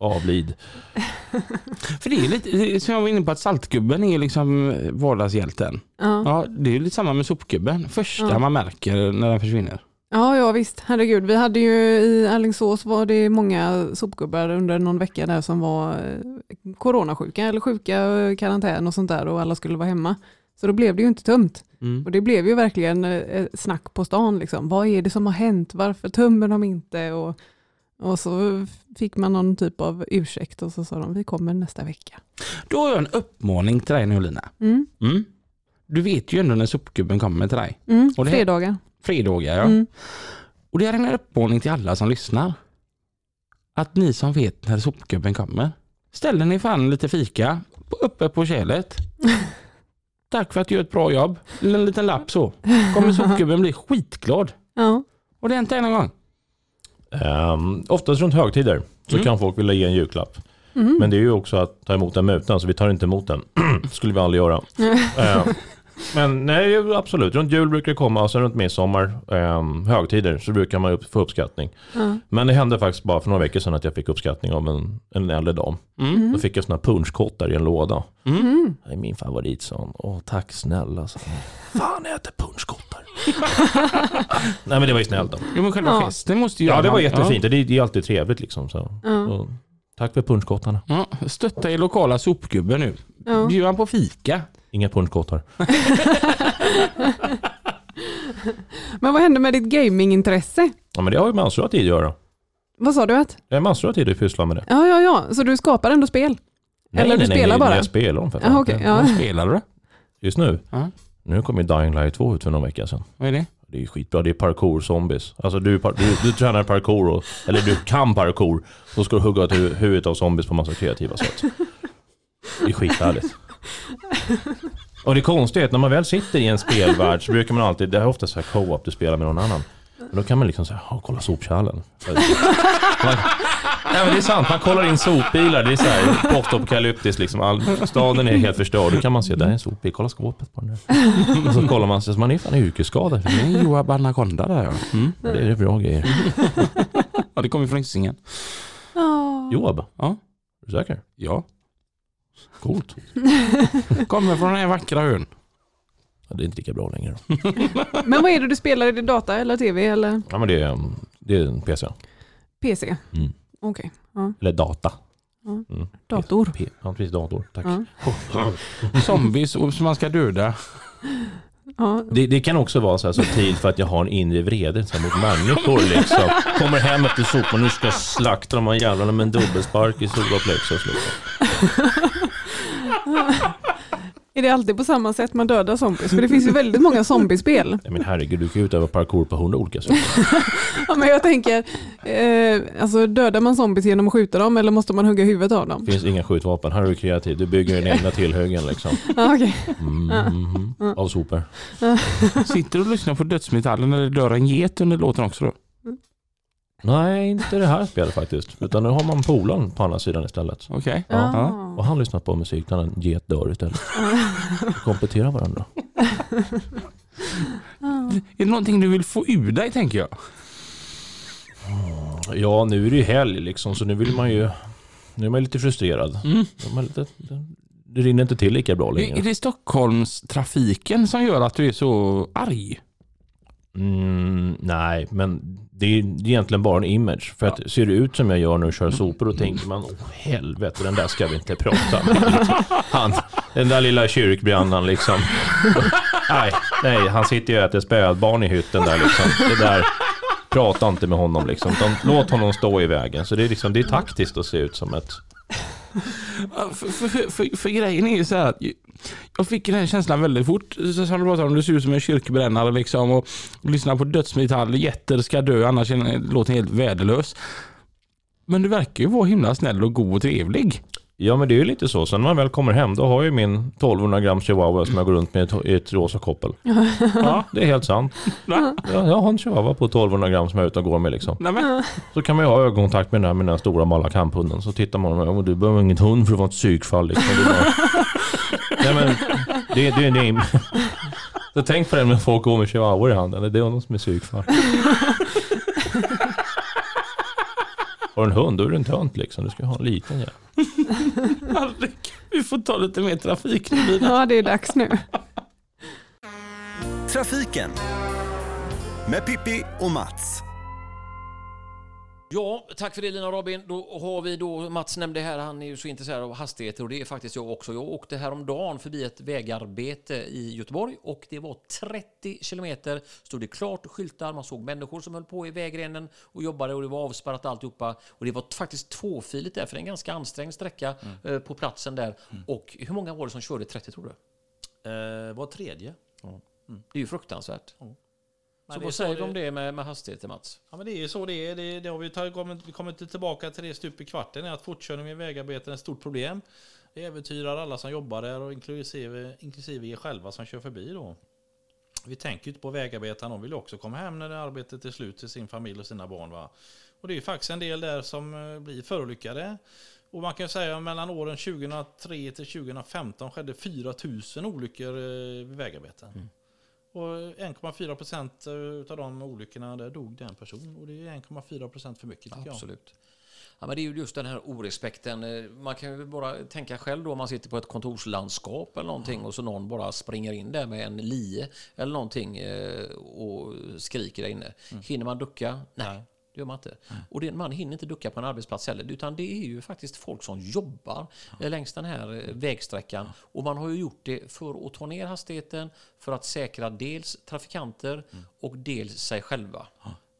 avlid. För det är lite, är som jag var inne på att saltgubben är liksom vardagshjälten. Ja. Ja, det är ju lite samma med sopgubben. Första Ja. man märker när den försvinner. Ja, ja visst. Herregud. Vi hade ju i Alingsås var det många sopgubbar under någon vecka där som var eh, coronasjuka eller sjuka, eh, karantän och sånt där och alla skulle vara hemma. Så då blev det ju inte tömt. Mm. Och det blev ju verkligen eh, snack på stan. Liksom. Vad är det som har hänt? Varför tömmer de inte? Och, och så fick man någon typ av ursäkt och så sa de vi kommer nästa vecka. Då har jag en uppmaning till dig nu Lina. Mm. Mm. Du vet ju ändå när sopgubben kommer till dig. Mm. Fredagar. Fredagar ja. Mm. Och det är en uppmaning till alla som lyssnar. Att ni som vet när sopgubben kommer. Ställer ni fan lite fika uppe på kärlet. Tack för att du gör ett bra jobb. En liten lapp så. Kommer sopgubben bli skitglad. Ja. Och det har hänt en gång. Um, oftast runt högtider så Mm. kan folk vilja ge en julklapp. Mm. Men det är ju också att ta emot en muta, så vi tar inte emot den. skulle vi aldrig göra. Eh, men nej, absolut. Runt jul brukar det komma och sen runt midsommar, um, högtider, så brukar man upp, få uppskattning. Ja. Men det hände faktiskt bara för några veckor sedan att jag fick uppskattning av en, en äldre dam. Mm. Då fick jag såna punschkottar i en låda. Mm. Mm. Det är min favorit, sa hon. Åh, tack snälla. Så. Fan, jag äter punschkottar. nej, men det var ju snällt då. Jo men själva Ja. festen måste ju Ja, det var jättefint. Det, det är alltid trevligt liksom. Så. Ja. Så, tack för punschkottarna. Ja. Ja, stötta er lokala sopgubbe nu. Ja. Bjud han på fika. Inga punschkottar. Men vad hände med ditt gamingintresse? Ja, men det har ju massor av tid att göra. Vad sa du att? Det är massor av tid att pyssla med det. Ja, ja, ja. Så du skapar ändå spel? Eller du spelar nej, bara? Jag spelar dem för fan. Ja, okej. ja. Spelar du? Just nu? Ja. Nu kom ju Dying Light 2 ut för någon vecka sedan. Vad är det? Det är skitbra. Det är parkour zombies. Alltså du, du, du tränar parkour, och, eller du kan parkour. Så ska du hugga ett hu- huvudet av zombies på massa kreativa sätt. Det är skithärligt. Och det konstiga är att när man väl sitter i en spelvärld så brukar man alltid, det är ofta så här co-op, du spelar med någon annan. Men då kan man liksom säga, "Ja, kolla sopkärlen. Man, nej men det är sant, man kollar in sopbilar, det är så här postapokalyptiskt liksom. All, staden är helt förstörd, då kan man se, där är en sopbil, kolla skåpet på den där. Och så kollar man, så man är fan yrkesskadad. Det är Joab Anaconda där ja. Mm. Det är bra grejer. Ja det kommer från Hisingen. Ja. Jobb? Ja. Är du säker? Ja. Coolt. Kommer från den här vackra ön. Ja, det är inte lika bra längre. Men vad är det du spelar? Är det data eller tv eller Ja, men det är, det är en PC. PC? Mm. Okej, Eller data. Ja. Mm. dator. P- Ja, precis. Dator. Tack. Ja. Zombies som man ska döda. Ja. Det, det kan också vara så här subtilt för att jag har en inre vrede så här, mot människor liksom. Kommer hem efter sopan, nu ska jag slakta de här jävlarna med en dubbelspark i solarplexus liksom. Är det alltid på samma sätt man dödar zombies? För det finns ju väldigt många zombiespel. Nej, men herregud, du kan ju utöva parkour på hundra olika sätt. Ja, men jag tänker, eh, alltså dödar man zombies genom att skjuta dem eller måste man hugga huvudet av dem? Det finns inga skjutvapen. Här är du kreativ. Du bygger din egna tillhyggen liksom. Ja, okej. Mm, mm, mm. Av sopor. Sitter du och lyssnar på dödsmetallen eller dör en get under låten också då? Nej, inte det här spelet faktiskt. Utan nu har man polaren på andra sidan istället. Okej. Ja. Ah. Och han lyssnar på musik när en get dör istället. Kompletterar varandra. Är det någonting du vill få ur dig tänker jag? Ja, nu är det ju helg liksom, så nu vill man ju... Nu är man lite frustrerad. Mm. Man är lite, det rinner inte till lika bra längre. är det Stockholmstrafiken som gör att du är så arg? Mm, nej, men det är egentligen bara en image. För att ser det ut som jag gör när jag kör sopor, då tänker man åh helvete, den där ska vi inte prata med. Han, den där lilla kyrkbranden liksom. Nej, nej, han sitter ju och äter spädbarn i hytten där liksom. Det där, prata inte med honom liksom. Låt honom stå i vägen. Så det är liksom, det är taktiskt att se ut som ett... För, för, för, för, för grejen är ju så här att jag fick den här känslan väldigt fort. Som du pratade om, du ser ut som en kyrkbrännare liksom och, och lyssnar på dödsmetall, jätter ska dö annars är den- låten helt värdelös. Men du verkar ju vara himla snäll och god och trevlig. Ja men det är ju lite så. Sen när man väl kommer hem då har jag ju min 1200 gram chihuahua som jag går runt med i ett- rosa koppel. Ja, det är helt sant. Ja, jag har en chihuahua på 1200 gram som jag är ute och går med liksom. Så kan man ju ha ögonkontakt med den här, med den här stora malla kamphunden. Så tittar man och "Ja, du behöver ingen hund för att vara ett psykfall. Liksom. Det. Nej, men, det, det, det är... Så tänk på det när folk går med chihuahua i handen. Det är någon som är psykfall. Har du en hund då är du en tönt liksom. Du ska ha en liten jävel. vi får ta lite mer trafik nu Lina. Ja, det är dags nu. Trafiken med Pippi och Mats. Ja, tack för det Lina och Robin. Då har vi då, Mats nämnde här, han är ju så intresserad av hastigheter och det är faktiskt jag också. Jag åkte häromdagen förbi ett vägarbete i Göteborg och det var 30 kilometer, stod det klart skyltar, man såg människor som höll på i vägrenen och jobbade och det var avspärrat alltihopa. Och det var faktiskt tvåfiligt där, för det är en ganska ansträngd sträcka eh, på platsen där. Och hur många var det som körde 30 tror du? Eh, var tredje. Det är ju fruktansvärt. Men Så vad säger du om det med, med hastigheter Mats? Ja men det är ju så det är. Det, det har vi, tagit, kommit, inte tillbaka till det stup i kvarten. Är att fortkörning med vägarbeten är ett stort problem. Det äventyrar alla som jobbar där och inklusive, inklusive er själva som kör förbi då. Vi tänker ju inte på vägarbetarna. De vill ju också komma hem när det arbetet är slut till sin familj och sina barn. Va? Och det är ju faktiskt en del där som eh, blir förolyckade. Och man kan säga att mellan åren 2003 till 2015 skedde 4000 olyckor eh, vid vägarbeten. Och 1,4 procent av de olyckorna där dog det en person. Och det är 1,4 procent för mycket tycker jag. Absolut. Ja, men det är ju just den här orespekten. Eh, Man kan ju bara tänka själv då om man sitter på ett kontorslandskap eller någonting och så någon bara springer in där med en lie eller någonting eh, och skriker där inne. Hinner man ducka? Nej. Det gör man inte. Och det, man hinner inte ducka på en arbetsplats heller, utan det är ju faktiskt folk som jobbar eh, längs den här eh, vägsträckan. Och man har ju gjort det för att ta ner hastigheten, för att säkra dels trafikanter och dels sig själva.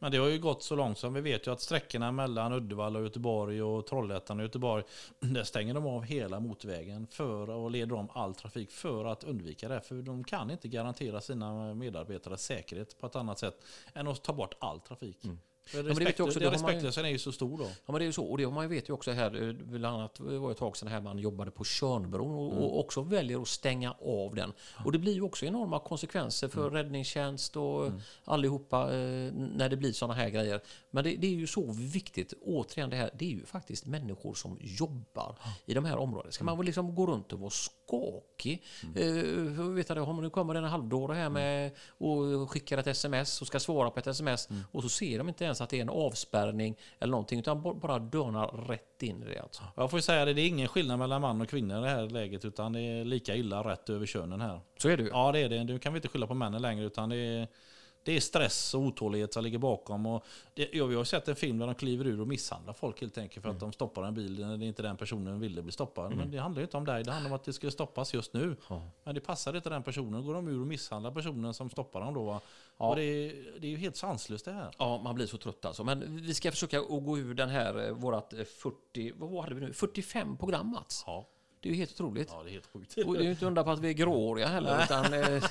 Men det har ju gått så långt som vi vet ju att sträckorna mellan Uddevalla och Göteborg och Trollhättan och Göteborg, där stänger de av hela motorvägen för och leder om all trafik för att undvika det. För de kan inte garantera sina medarbetares säkerhet på ett annat sätt än att ta bort all trafik. För men det vet respekt, jag också, det det har man ju- respektlösheten är ju så stor då. Ja men det är ju så, och det har man ju vet ju också här, eh, bland annat var ett tag sedan här man jobbade på Tjörnbron och, och också väljer att stänga av den. Och det blir ju också enorma konsekvenser för räddningstjänst och allihopa eh, när det blir sådana här grejer. Men det, det är ju så viktigt, återigen det här, det är ju faktiskt människor som jobbar i de här områdena. Ska man väl liksom gå runt och vara skakig? Eh, hur vet jag nu kommer en halvdåre här med och skickar ett sms och ska svara på ett sms och så ser de inte ens ens att det är en avspärrning eller någonting, utan bara dörnar rätt in i det. Alltså. Jag får ju säga det, det är ingen skillnad mellan man och kvinna i det här läget utan det är lika illa rätt över könen här. Så är det ju. Ja det är det, nu kan vi inte skylla på männen längre utan det är, det är stress och otålighet som ligger bakom. Och det, jag har sett en film där de kliver ur och misshandlar folk helt enkelt för att de stoppar en bil när det inte den personen ville bli stoppad. Men det handlar inte om dig, det handlar om att det skulle stoppas just nu. Men det passade inte den personen, då går de ur och misshandlar personen som stoppar dem då. va. Och det, är, det är ju helt sanslöst det här. Ja, man blir så trött alltså. Men vi ska försöka att gå ur den här, eh, vårat eh, 40, vad hade vi nu, 45 program Mats. Ja. Det är ju helt otroligt. Ja, det är helt sjukt. Och det är ju inte undra på att vi är gråhåriga heller. Utan, eh,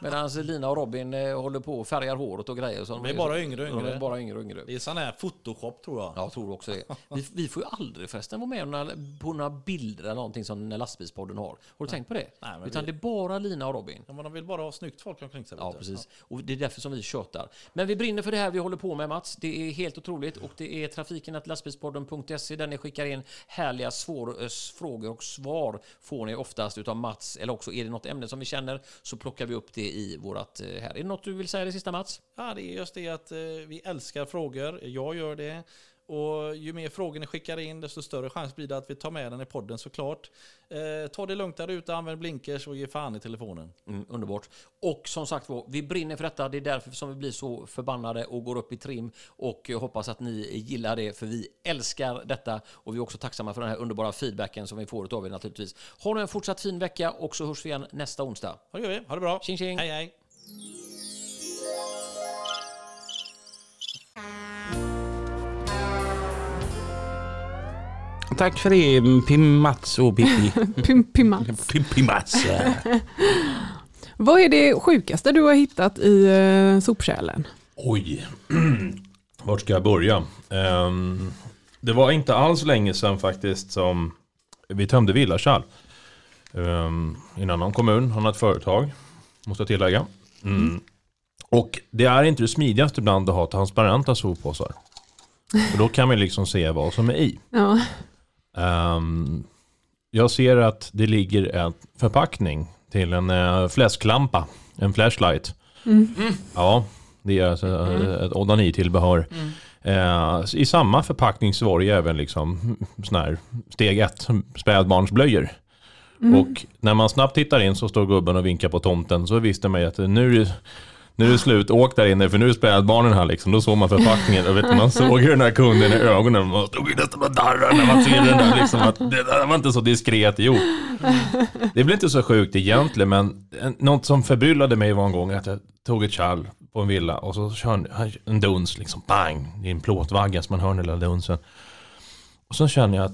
medan Lina och Robin eh, håller på och färgar håret och grejer. Så De blir bara yngre och De yngre. är bara yngre och yngre. Det är sån här photoshop tror jag. Ja, jag tror också det. Vi, vi får ju aldrig förresten vara med om några, på några bilder eller någonting som lastbilspodden har. Har du tänkt på det? Nej, Utan vi- det är bara Lina och Robin. Ja, men de vill bara ha snyggt folk omkring sig. Ja, precis. Och det är därför som vi tjötar. Men vi brinner för det här vi håller på med Mats. Det är helt otroligt. Och det är trafiken att lastbilspodden.se där ni skickar in härliga svår, eh, frågor och svar Svar får ni oftast utav Mats. Eller också är det något ämne som vi känner så plockar vi upp det i vårat eh, här. Är det något du vill säga det sista Mats? Ja, det är just det att eh, vi älskar frågor. Jag gör det. Och ju mer frågor ni skickar in, desto större chans blir det att vi tar med den i podden såklart. Eh, ta det lugnt där ute, använd blinkers och ge fan i telefonen. Mm, underbart. Och som sagt var, vi brinner för detta. Det är därför som vi blir så förbannade och går upp i trim. Och hoppas att ni gillar det, för vi älskar detta. Och vi är också tacksamma för den här underbara feedbacken som vi får av er naturligtvis. Ha nu en fortsatt fin vecka och så hörs vi igen nästa onsdag. Ha det gör vi. Ha det bra. Tjing tjing! Hej hej. Tack för det Pim Mats och Pippi. Pim, Mats. Vad är det sjukaste du har hittat i uh, sopkärlen? Oj, vart ska jag börja? Ehm, det var inte alls länge sedan faktiskt som vi tömde villakärl. Um, I en annan kommun, han har ett företag, måste jag tillägga. Mm. Och det är inte det smidigaste ibland att ha transparenta soppåsar. För då kan man liksom se vad som är i. Ja. Ehm, jag ser att det ligger en förpackning till en uh, fläsklampa, en flashlight. Ja, det är alltså eh, ett onanitillbehör. Eh, I samma förpackning så var det ju även liksom sån här steg ett, spädbarnsblöjor. Och när man snabbt tittar in så står gubben och vinkar på tomten så visste man ju att nu nu är det slut, åk där inne för nu är spädbarnen här liksom. Då såg man förpackningen och vet, man såg ju den här kunden i ögonen. Man stod ju nästan och darrade när man ser den där liksom. Att det där var inte så diskret gjort. Det blir inte så sjukt egentligen men något som förbryllade mig var en gång att jag tog ett kärl på en villa och så körde en duns liksom, bang, i en plåtvagga så man hör den lilla dunsen. Och så känner jag att,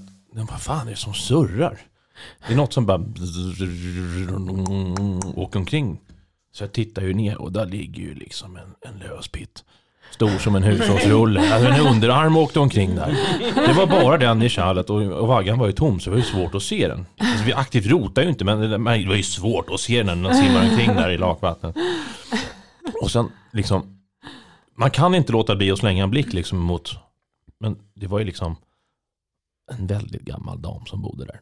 vad fan är det som surrar? Det är något som bara åker omkring. Så jag tittar ju ner och där ligger ju liksom en, en löspitt. Stor som en hushållsrulle. Alltså en underarm åkte omkring där. Det var bara den i kärlet och, och vaggan var ju tom så det var ju svårt att se den. Alltså, vi aktivt rotade ju inte men det, men det var ju svårt att se den när den simmar omkring där i lakvattnet. Och sen liksom, man kan inte låta bli att slänga en blick liksom mot, men det var ju liksom en väldigt gammal dam som bodde där.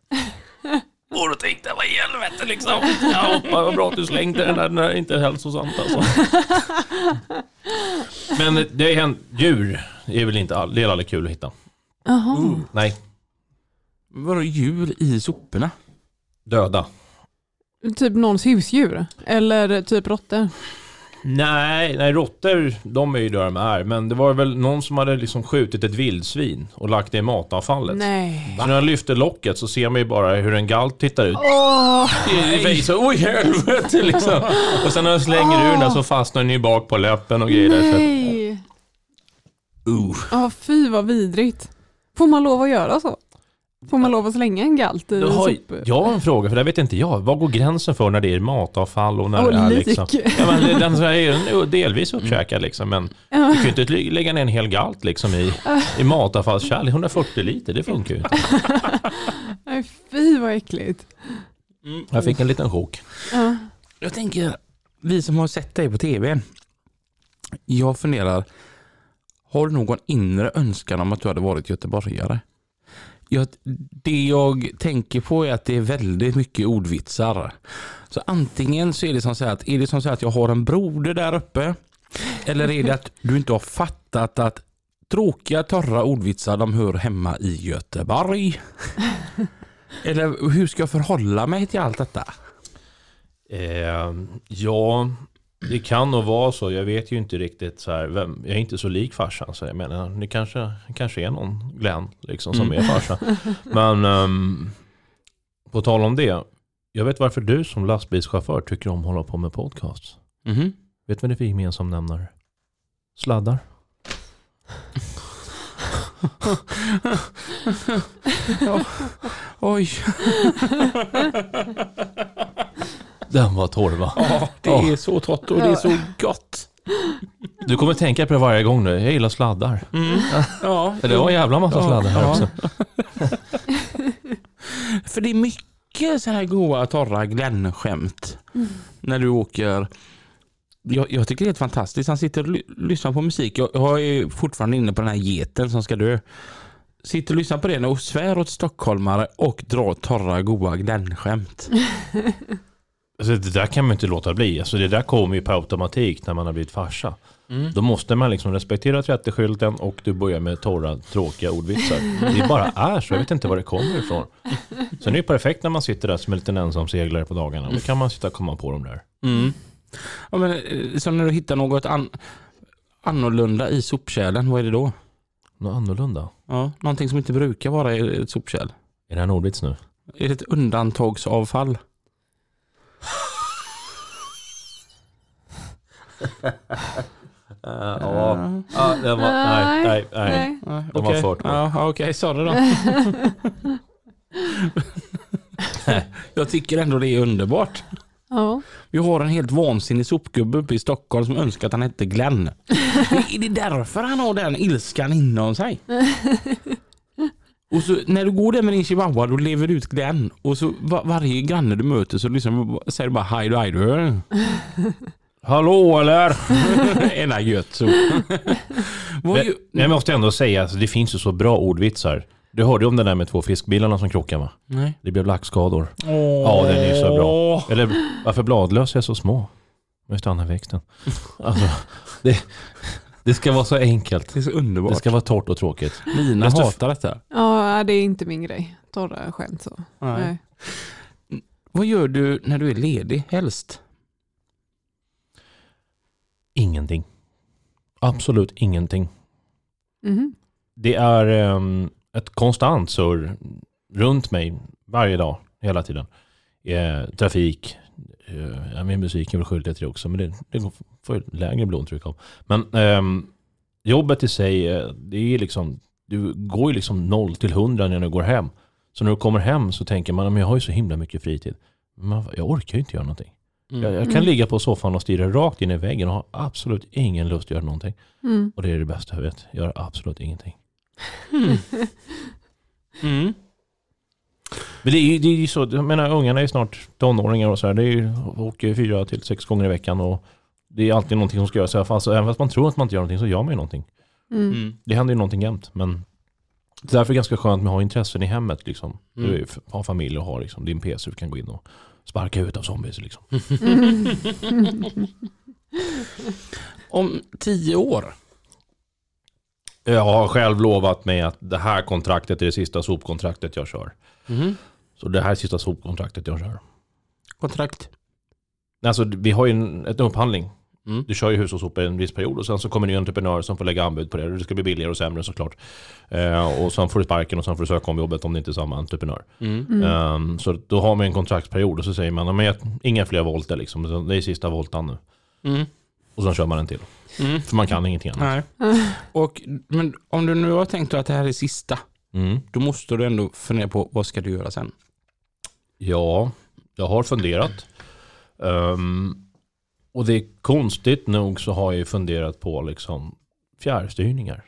Och då tänkte vad i helvete liksom. Ja, hoppa, vad bra att du slängde den där, den är inte hälsosamt alltså. Men det är en djur, det är väl inte all, det är aldrig kul att hitta. Jaha. Nej, Vadå djur i soporna? döda. Typ någons husdjur? Eller typ råttor? Nej, nej råttor, de är ju där de är. Men det var väl någon som hade liksom skjutit ett vildsvin och lagt det i matavfallet. Nej. Så när jag lyfter locket så ser man ju bara hur en galt tittar ut. Åh, I fejset, oj helvete liksom. Och sen när jag slänger ur den där så fastnar den ju bak på läppen och grejer. där, Så nej. uh. Ja, fy vad vidrigt. Får man lov att göra så? Får man lov att slänga en galt i har sop? jag har en fråga, för det vet inte jag. Vad går gränsen för när det är matavfall och när Och det är lik. liksom... Ja, men den är ju delvis uppkäkad liksom, men du kan ju inte lä- lägga ner en hel galt liksom i, i matavfallskärl. 140 liter, det funkar ju inte. Nej, fy vad äckligt. Jag fick en liten chock. Ja. Jag tänker, vi som har sett dig på tv. Jag funderar, har du någon inre önskan om att du hade varit göteborgare? Jag, det jag tänker på är att det är väldigt mycket ordvitsar. Så antingen så är det som så att, är det som så att jag har en broder där uppe. Eller är det att du inte har fattat att tråkiga, torra ordvitsar de hör hemma i Göteborg? Eller hur ska jag förhålla mig till allt detta? Eh, ja, det kan nog vara så. Jag vet ju inte riktigt så här. Vem, jag är inte så lik farsan så jag menar, det kanske, kanske är någon Glenn liksom som Mm. är farsa. Men ehm, på tal om det. Jag vet varför du som lastbilschaufför tycker om att hålla på med podcast. Mhm. Vet du vad det är för gemensam nämnare? Sladdar. Oj, Den var torr va? ja, det är så torrt och det är så gott. Du kommer tänka på det varje gång nu. Jag gillar sladdar. Mm. Ja, Det var en jävla massa Ja, sladdar här ja. också. För det är mycket så här goa, torra Glenn-skämt när du åker. Jag, jag tycker det är helt fantastiskt. Han sitter och ly- lyssnar på musik. Jag, jag är fortfarande inne på den här geten som ska dö. Sitter och lyssnar på det och svär åt stockholmare och drar torra, goa Glenn-skämt. Alltså, det där kan man inte låta bli. Alltså, det där kommer ju på automatik när man har blivit farsa. Mm. Då måste man liksom respektera 30-skylten och du börjar med torra, tråkiga ordvitsar. Det bara är så. Jag vet inte var det kommer ifrån. Sen är det perfekt när man sitter där som en liten ensam seglare på dagarna. Då kan man sitta och komma på dem där. Mm. Ja, men, eh, så när du hittar något an annorlunda i sopkärlen, vad är det då? Något annorlunda. Ja, någonting som inte brukar vara i ett sopkärl. Är det en ordvits nu? Är det ett undantagsavfall? Ja. ja det var, nej, nej, nej. Ja, De var okej. för torrt. Ja, okej, sorry då. Jag tycker ändå det är underbart. Ja. Vi har en helt vansinnig sopgubbe uppe i Stockholm som önskar att han hette Glenn. är det därför han har den ilskan inom sig? Och så när du går där med din chihuahua då lever du ut Glenn och så var, varje granne du möter så liksom säger du bara hej du hej du. Hallå eller? Ena gött så. Men, ju- jag måste ändå säga, alltså, det finns ju så bra ordvitsar. Du hörde om den där med två fiskbilarna som krockade va? Nej. Det blev lackskador. Ja, den är ju så bra. Eller varför bladlöss är så små? De stannar växten. Alltså, det, det ska vara så enkelt. Det är så underbart. Det ska vara torrt och tråkigt. Lina Nästa- hatar detta. ja, det är inte min grej. Torra skämt så. Nej. Nej. Vad gör du när du är ledig helst? Ingenting. Absolut ingenting. Mhm. Det är ehm, ett konstant surr runt mig varje dag, hela tiden. Eh, trafik, ja, med musiken är väl skyldig till det också, men det, det får jag lägre blodtryck av. Men ehm, jobbet i sig, eh, det är liksom, du går ju liksom 0 till 100 när du går hem. Så när du kommer hem så tänker man, men jag har ju så himla mycket fritid. Men jag orkar ju inte göra någonting. Jag, jag kan Mm. ligga på soffan och stirra rakt in i väggen och ha absolut ingen lust att göra någonting. Mm. Och det är det bästa jag vet. Jag gör absolut ingenting. Men det är ju, det är ju så, jag menar ungarna är snart tonåringar och så här. Det är ju, åker ju fyra till sex gånger i veckan och det är alltid någonting som ska göras. i alla fall. Så även fast man tror att man inte gör någonting så gör man ju någonting. Mm. Mm. Det händer ju någonting jämt. Men det är därför ganska skönt med att ha intressen i hemmet. Liksom. Mm. Du är- har familj och har liksom, din PC du kan gå in och sparka ut av zombies. Liksom. Om tio år. Jag har själv lovat mig att det här kontraktet är det sista sopkontraktet jag kör. Mhm. Så det här är sista sopkontraktet jag kör. Kontrakt. Alltså vi har ju en, en upphandling. Mm. Du kör ju hus och sopor en viss period och sen så kommer det ju entreprenörer som får lägga anbud på det. Det ska bli billigare och sämre såklart. Eh, och sen får du sparken och sen får du söka om jobbet om det inte är samma entreprenör. Mm. Mm. Ehm, så då har man en kontraktsperiod och så säger man men jag, inga fler volter liksom. Det är sista voltan nu. Mm. Och sen kör man en till. Mm. För man kan ingenting annat. Nej. Och, men om du nu har tänkt att det här är sista, Mm. då måste du ändå fundera på vad ska du göra sen? Ja, jag har funderat. Ehm, och det är konstigt nog så har jag funderat på liksom fjärrstyrningar.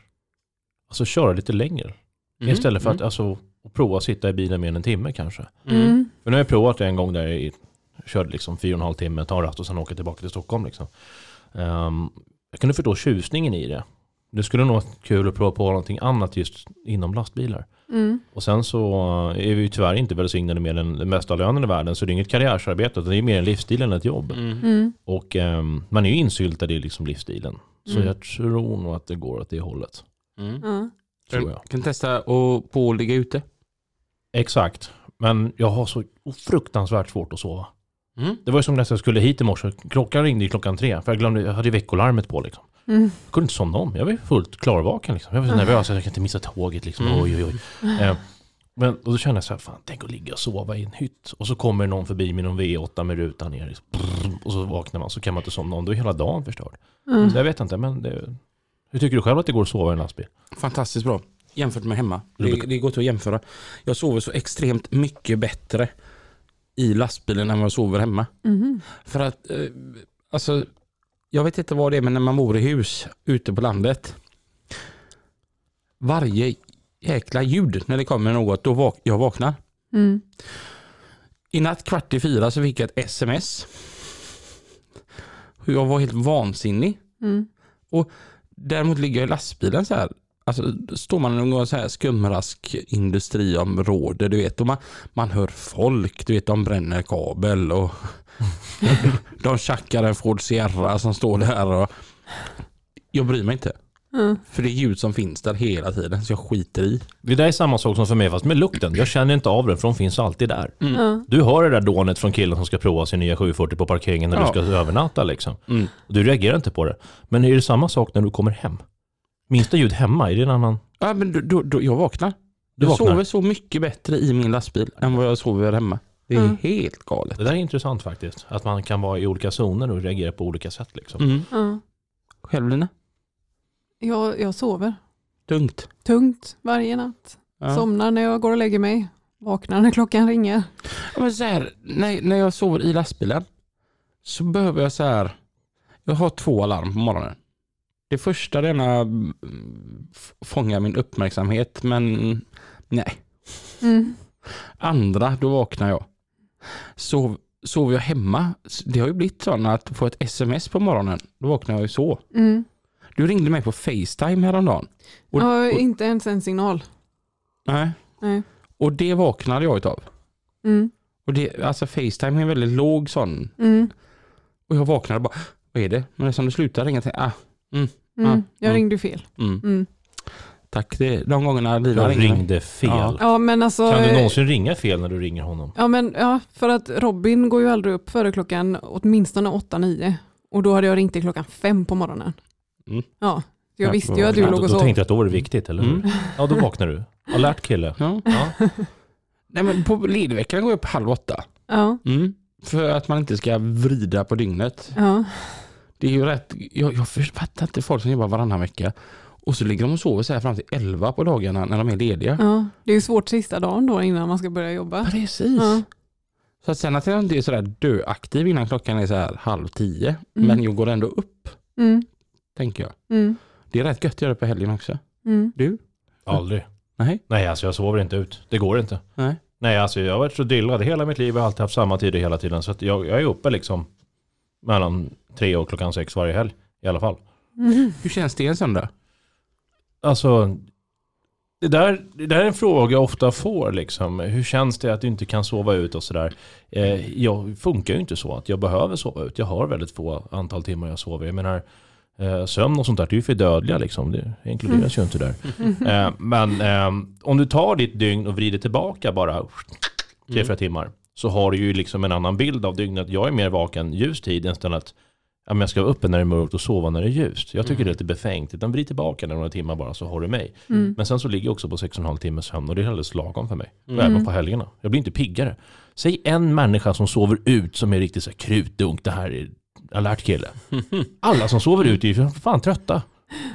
Alltså köra lite längre. Mm. Istället för att Mm. alltså, prova att sitta i bilen mer än en timme kanske. Mm. För nu har jag provat det en gång där jag körde liksom fyra och en halv timme, ta en rast och sen åka tillbaka till Stockholm. Liksom. Ehm, jag kunde förstå tjusningen i det. Det skulle nog vara kul att prova på någonting annat just inom lastbilar. Mm. Och sen så är vi ju tyvärr inte välsignade med den, den mesta lönen i världen. Så det är inget karriärsarbete, utan det är mer en livsstil än ett jobb. Mm. Mm. Och ehm, man är ju insyltad i liksom livsstilen. Så Mm. jag tror nog att det går åt det hållet. Mm. Tror jag. Kan testa och på att ligga ute. Exakt. Men jag har så fruktansvärt svårt att sova. Mm. Det var ju som när jag skulle hit i morse. Klockan ringde ju klockan tre. För jag glömde, jag hade veckolarmet på liksom. Mm. Jag kunde inte somna om. Jag var fullt klarvaken liksom. Jag var så nervös. Jag kan inte missa tåget liksom. Mm. Oj, oj, oj. Eh, men och då kände jag så här, fan tänk att ligga och sova i en hytt. Och så kommer någon förbi med någon V8 med rutan ner. liksom. Brrr, Och så vaknar man så kan man inte somna om. Då är hela dagen förstörd. Mm. Så jag vet inte, men det, hur tycker du själv att det går att sova i en lastbil? Fantastiskt bra. Jämfört med hemma. Det, det går inte att jämföra. Jag sover så extremt mycket bättre i lastbilen än vad jag sover hemma. Mhm. För att, eh, alltså, jag vet inte vad det är, men när man bor i hus ute på landet. Varje jäkla ljud när det kommer något, då vak- jag vaknar. Mm. I natt kvart i fyra så fick jag ett sms. Jag var helt vansinnig. Mm. Däremot ligger jag i lastbilen så här. Alltså, står man i någon så här skumrask industriområde, du vet. Och man, man hör folk, du vet, de bränner kabel och de tjackar en Ford Sierra som står där. Och jag bryr mig inte. Mm. För det är ljud som finns där hela tiden, så jag skiter i. Det där är samma sak som för mig fast med lukten. Jag känner inte av den för de finns alltid där. Ja. Du hör det där dånet från killen som ska prova sin nya 740 på parkeringen när Ja. du ska övernatta liksom. Mm. Och du reagerar inte på det. Men är det samma sak när du kommer hem? Minsta ljud hemma, är det en annan? Ja, men då, då, då, jag vaknar. Du jag vaknar. sover så mycket bättre i min lastbil än vad jag sover hemma. Det är Mm. helt galet. Det där är intressant faktiskt. Att man kan vara i olika zoner och reagera på olika sätt liksom. Mm. Ja. Själv Lina? Jag, jag sover Tungt. tungt varje natt. Ja. Somnar när jag går och lägger mig. Vaknar när klockan ringer. Ja, men så här, när, när jag sover i lastbilen så behöver jag så här. Jag har två alarm på morgonen. Det första det ena mm, fångar min uppmärksamhet men nej. Mm. Andra då vaknar jag. Sov, sover jag hemma, det har ju blivit så att få ett sms på morgonen, då vaknar jag ju så. Mm. Du ringde mig på Facetime häromdagen. Och, ja, och, inte ens en signal. nej. Nej. och det vaknade jag utav. Mm. Och det, alltså Facetime är en väldigt låg sån. Mm. Och jag vaknade bara, vad är det? Men som det slutar ringa till, ah, Mm. Ja. Jag Mm. ringde fel. Tack, det, de gångerna Lina Jag ringde fel. Ja. Ja, men alltså, Kan du någonsin ringa fel när du ringer honom? Ja, men, ja, för att Robin går ju aldrig upp före klockan åtminstone 8-9. Och då hade jag ringt till klockan fem på morgonen. Mm. Ja, jag Ja, visste ju att du Ja, låg då, och då sov. tänkte jag att då var det viktigt, eller hur? Mm. Ja, då vaknar du. Alert kille. Ja. Ja. Nej men på ledigveckan går jag upp halv åtta. Ja, Mm. För att man inte ska vrida på dygnet. ja. Det är ju rätt, jag, jag fattar inte folk som jobbar varannan vecka. Och så ligger de och sover så här fram till elva på dagarna när de är lediga. ja. Det är ju svårt sista dagen då innan man ska börja jobba. Precis. Ja. Så att sen att jag inte är sådär döaktiv innan klockan är så här halv tio. Mm. Men jag går ändå upp, Mm. tänker jag. Mm. Det är rätt gött att göra det på helgen också. Mm. Du? Aldrig. Nej. Nej, alltså jag sover inte ut. Det går inte. Nej. Nej, alltså jag har varit så drillad hela mitt liv. Jag har alltid haft samma tider hela tiden. Så att jag, jag är uppe liksom mellan tre och klockan sex varje helg i alla fall. Mm. Hur känns det en söndag? Alltså, det där, det där är en fråga jag ofta får liksom. Hur känns det att du inte kan sova ut och sådär? Eh, jag funkar ju inte så att jag behöver sova ut. Jag har väldigt få antal timmar jag sover. Jag menar, eh, sömn och sånt där, det är ju för dödliga liksom. Det inkluderas ju inte där. Eh, men eh, om du tar ditt dygn och vrider tillbaka bara tre, fyra timmar. Så har du ju liksom en annan bild av dygnet. Jag är mer vaken ljus tid istället att ja, men jag ska vara uppe när det är mörkt och sova när det är ljust. Jag tycker det är lite befängt. Utan vrid tillbaka några timmar bara så har du mig. Mm. Men sen så ligger jag också på 6,5 timmars sömn och det är alldeles lagom för mig. Mm. även på helgerna. Jag blir inte piggare. Säg en människa som sover ut som är riktigt så här krutdunk. Det här är alert kille. Alla som sover ut är ju för fan trötta.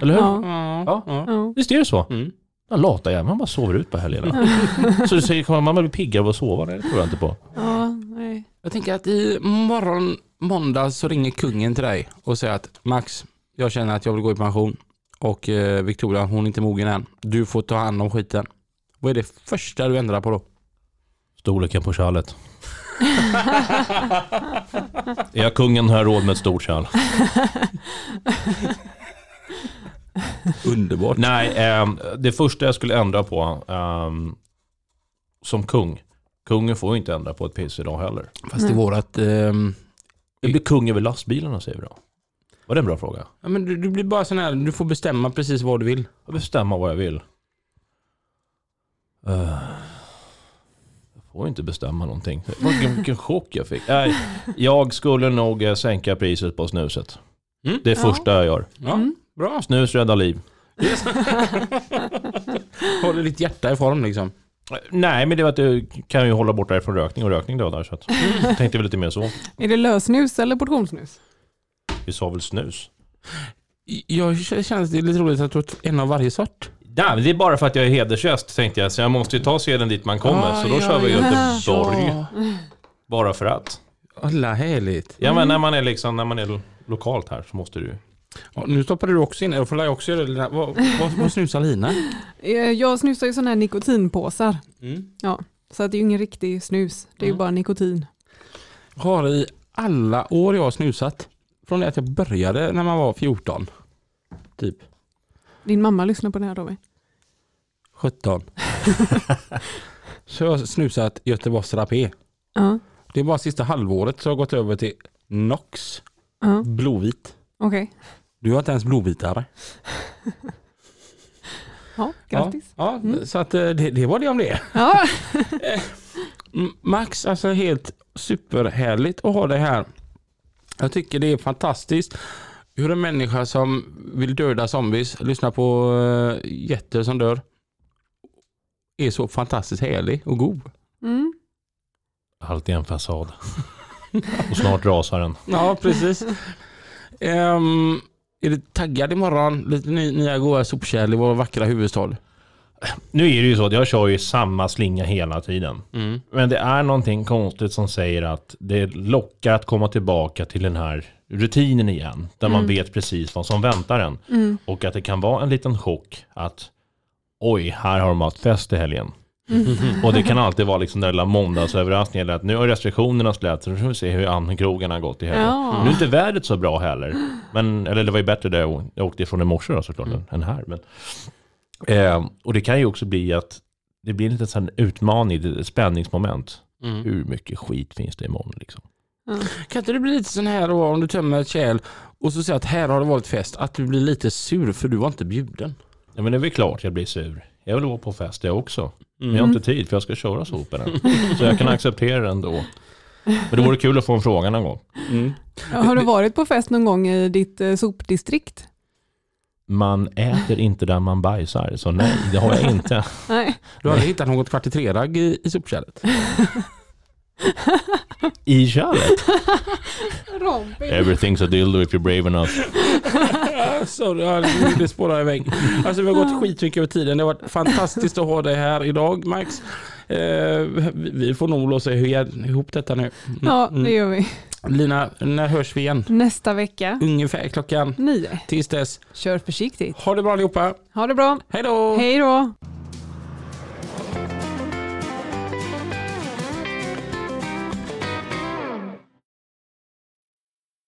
Eller hur? Ja. Ja. Ja. Ja. Visst är det så? Mm. Den lata jäveln, man bara sover ut på helgerna. så du säger, kommer man bli piggare av att sova? Nej, det tror jag inte på. Ja, nej. Jag tänker att i morgon, måndag så ringer kungen till dig och säger att Max, jag känner att jag vill gå i pension och eh, Victoria, hon är inte mogen än. Du får ta hand om skiten. Vad är det första du ändrar på då? Storleken på kärlet. är jag kungen har jag råd med ett stort kärl. Underbart. Nej, ehm, det första jag skulle ändra på ehm, som kung. Kungen får ju inte ändra på ett piss idag heller. Fast i vårat... ehm, Det blir kung över lastbilarna säger vi då. Var det en bra fråga? Ja, men du, du blir bara sån här, du får bestämma precis vad du vill. Jag bestämma vad jag vill. Eh, jag får inte bestämma någonting. Vilken, vilken chock jag fick. Nej, jag skulle nog eh, sänka priset på snuset. Mm. Det är Ja. första jag gör. Ja, Mm. bra. Snus räddar liv. Håller ditt hjärta i form liksom. Nej, men det var att du kan ju hålla borta ifrån rökning och rökning dödar. Så att, jag tänkte väl lite mer så. Är det lösnus eller portionssnus? Vi sa väl snus? Jag känner att det är lite roligt att du har en av varje sort. Nej, men det är bara för att jag är hedersgäst tänkte jag. Så jag måste ju ta seden dit man kommer. Ah, så då ja, kör vi ja. Göteborg. Bara för att. Alla härligt. Ja, men när man är liksom, när man är lo- lokalt här så måste du Ja, nu stoppar du också in, jag får jag också göra det. Vad, vad, vad snusar Lina? Eh, Jag snusar ju sådana här nikotinpåsar. Mm. Ja, så att det är ju ingen riktig snus. Det är ju Mm. bara nikotin. Har i alla år jag har snusat, från det att jag började när man var 14, typ Din mamma lyssnar på det här Robin. 17. så jag har snusat Göteborgs Rapé. Ja, Det är bara sista halvåret så har jag gått över till Nox ja, blåvit. Okej. Du har inte ens blåvitare. Ja, grattis. Ja, ja Mm. så att eh, det, det var det om det. Ja. Mm, Max, alltså helt superhärligt att ha det här. Jag tycker det är fantastiskt hur en människa som vill döda zombies, lyssna på uh, jätter som dör, är så fantastiskt härlig och god. Mm. Allt är en fasad. Och snart rasar den. Ja, precis. Ehm, är du taggad imorgon? Lite ny, nya goda sopkärl i vår vackra huvudstad. Nu är det ju så att jag kör ju samma slinga hela tiden. Mm. Men det är någonting konstigt som säger att det lockar att komma tillbaka till den här rutinen igen. Där man Mm. vet precis vad som väntar en. Mm. Och att det kan vara en liten chock att oj, här har de haft fest i helgen. Mm. Och det kan alltid vara liksom den lilla måndagsöverraskningen. eller Att nu har restriktionerna släppts, så nu får vi se hur andkrogarna har gått i helgen. Ja. Nu är inte vädret så bra heller. Men, eller det var ju bättre där jag, åkte ifrån i morse då, såklart, Mm. än här. Men, eh, och det kan ju också bli att det blir en liten sån utmaning, ett spänningsmoment. Mm. Hur mycket skit finns det imorgon liksom? Kan inte det bli lite sån här då om du tömmer ett kärl och så säger att här har det varit fest, att du blir lite sur för du var inte bjuden? Ja men det är väl klart jag blir sur. Jag vill vara på fest jag också. Men jag har inte tid för jag ska köra soporna. så jag kan acceptera det ändå. Men det vore kul att få en fråga någon gång. Mm. Har du varit på fest någon gång i ditt eh, sopdistrikt? Man äter inte där man bajsar, så nej, det har jag inte. Nej. Du har aldrig hittat något kvart i tre-ragg i, i sopkärlet? I. Robin. Everything's a dildo if you're brave enough. Sorry, det- spårar iväg. Alltså vi har gått skitmycket över tiden. Det har varit fantastiskt att ha dig här idag Max. Eh, vi- får nog låsa ihop detta nu. Mm, Ja, det gör vi. Lina, när hörs vi igen? Nästa vecka, Ungefär klockan nio. tills dess. Kör försiktigt. Ha det bra allihopa. Ha det bra. Hej då! Hej då.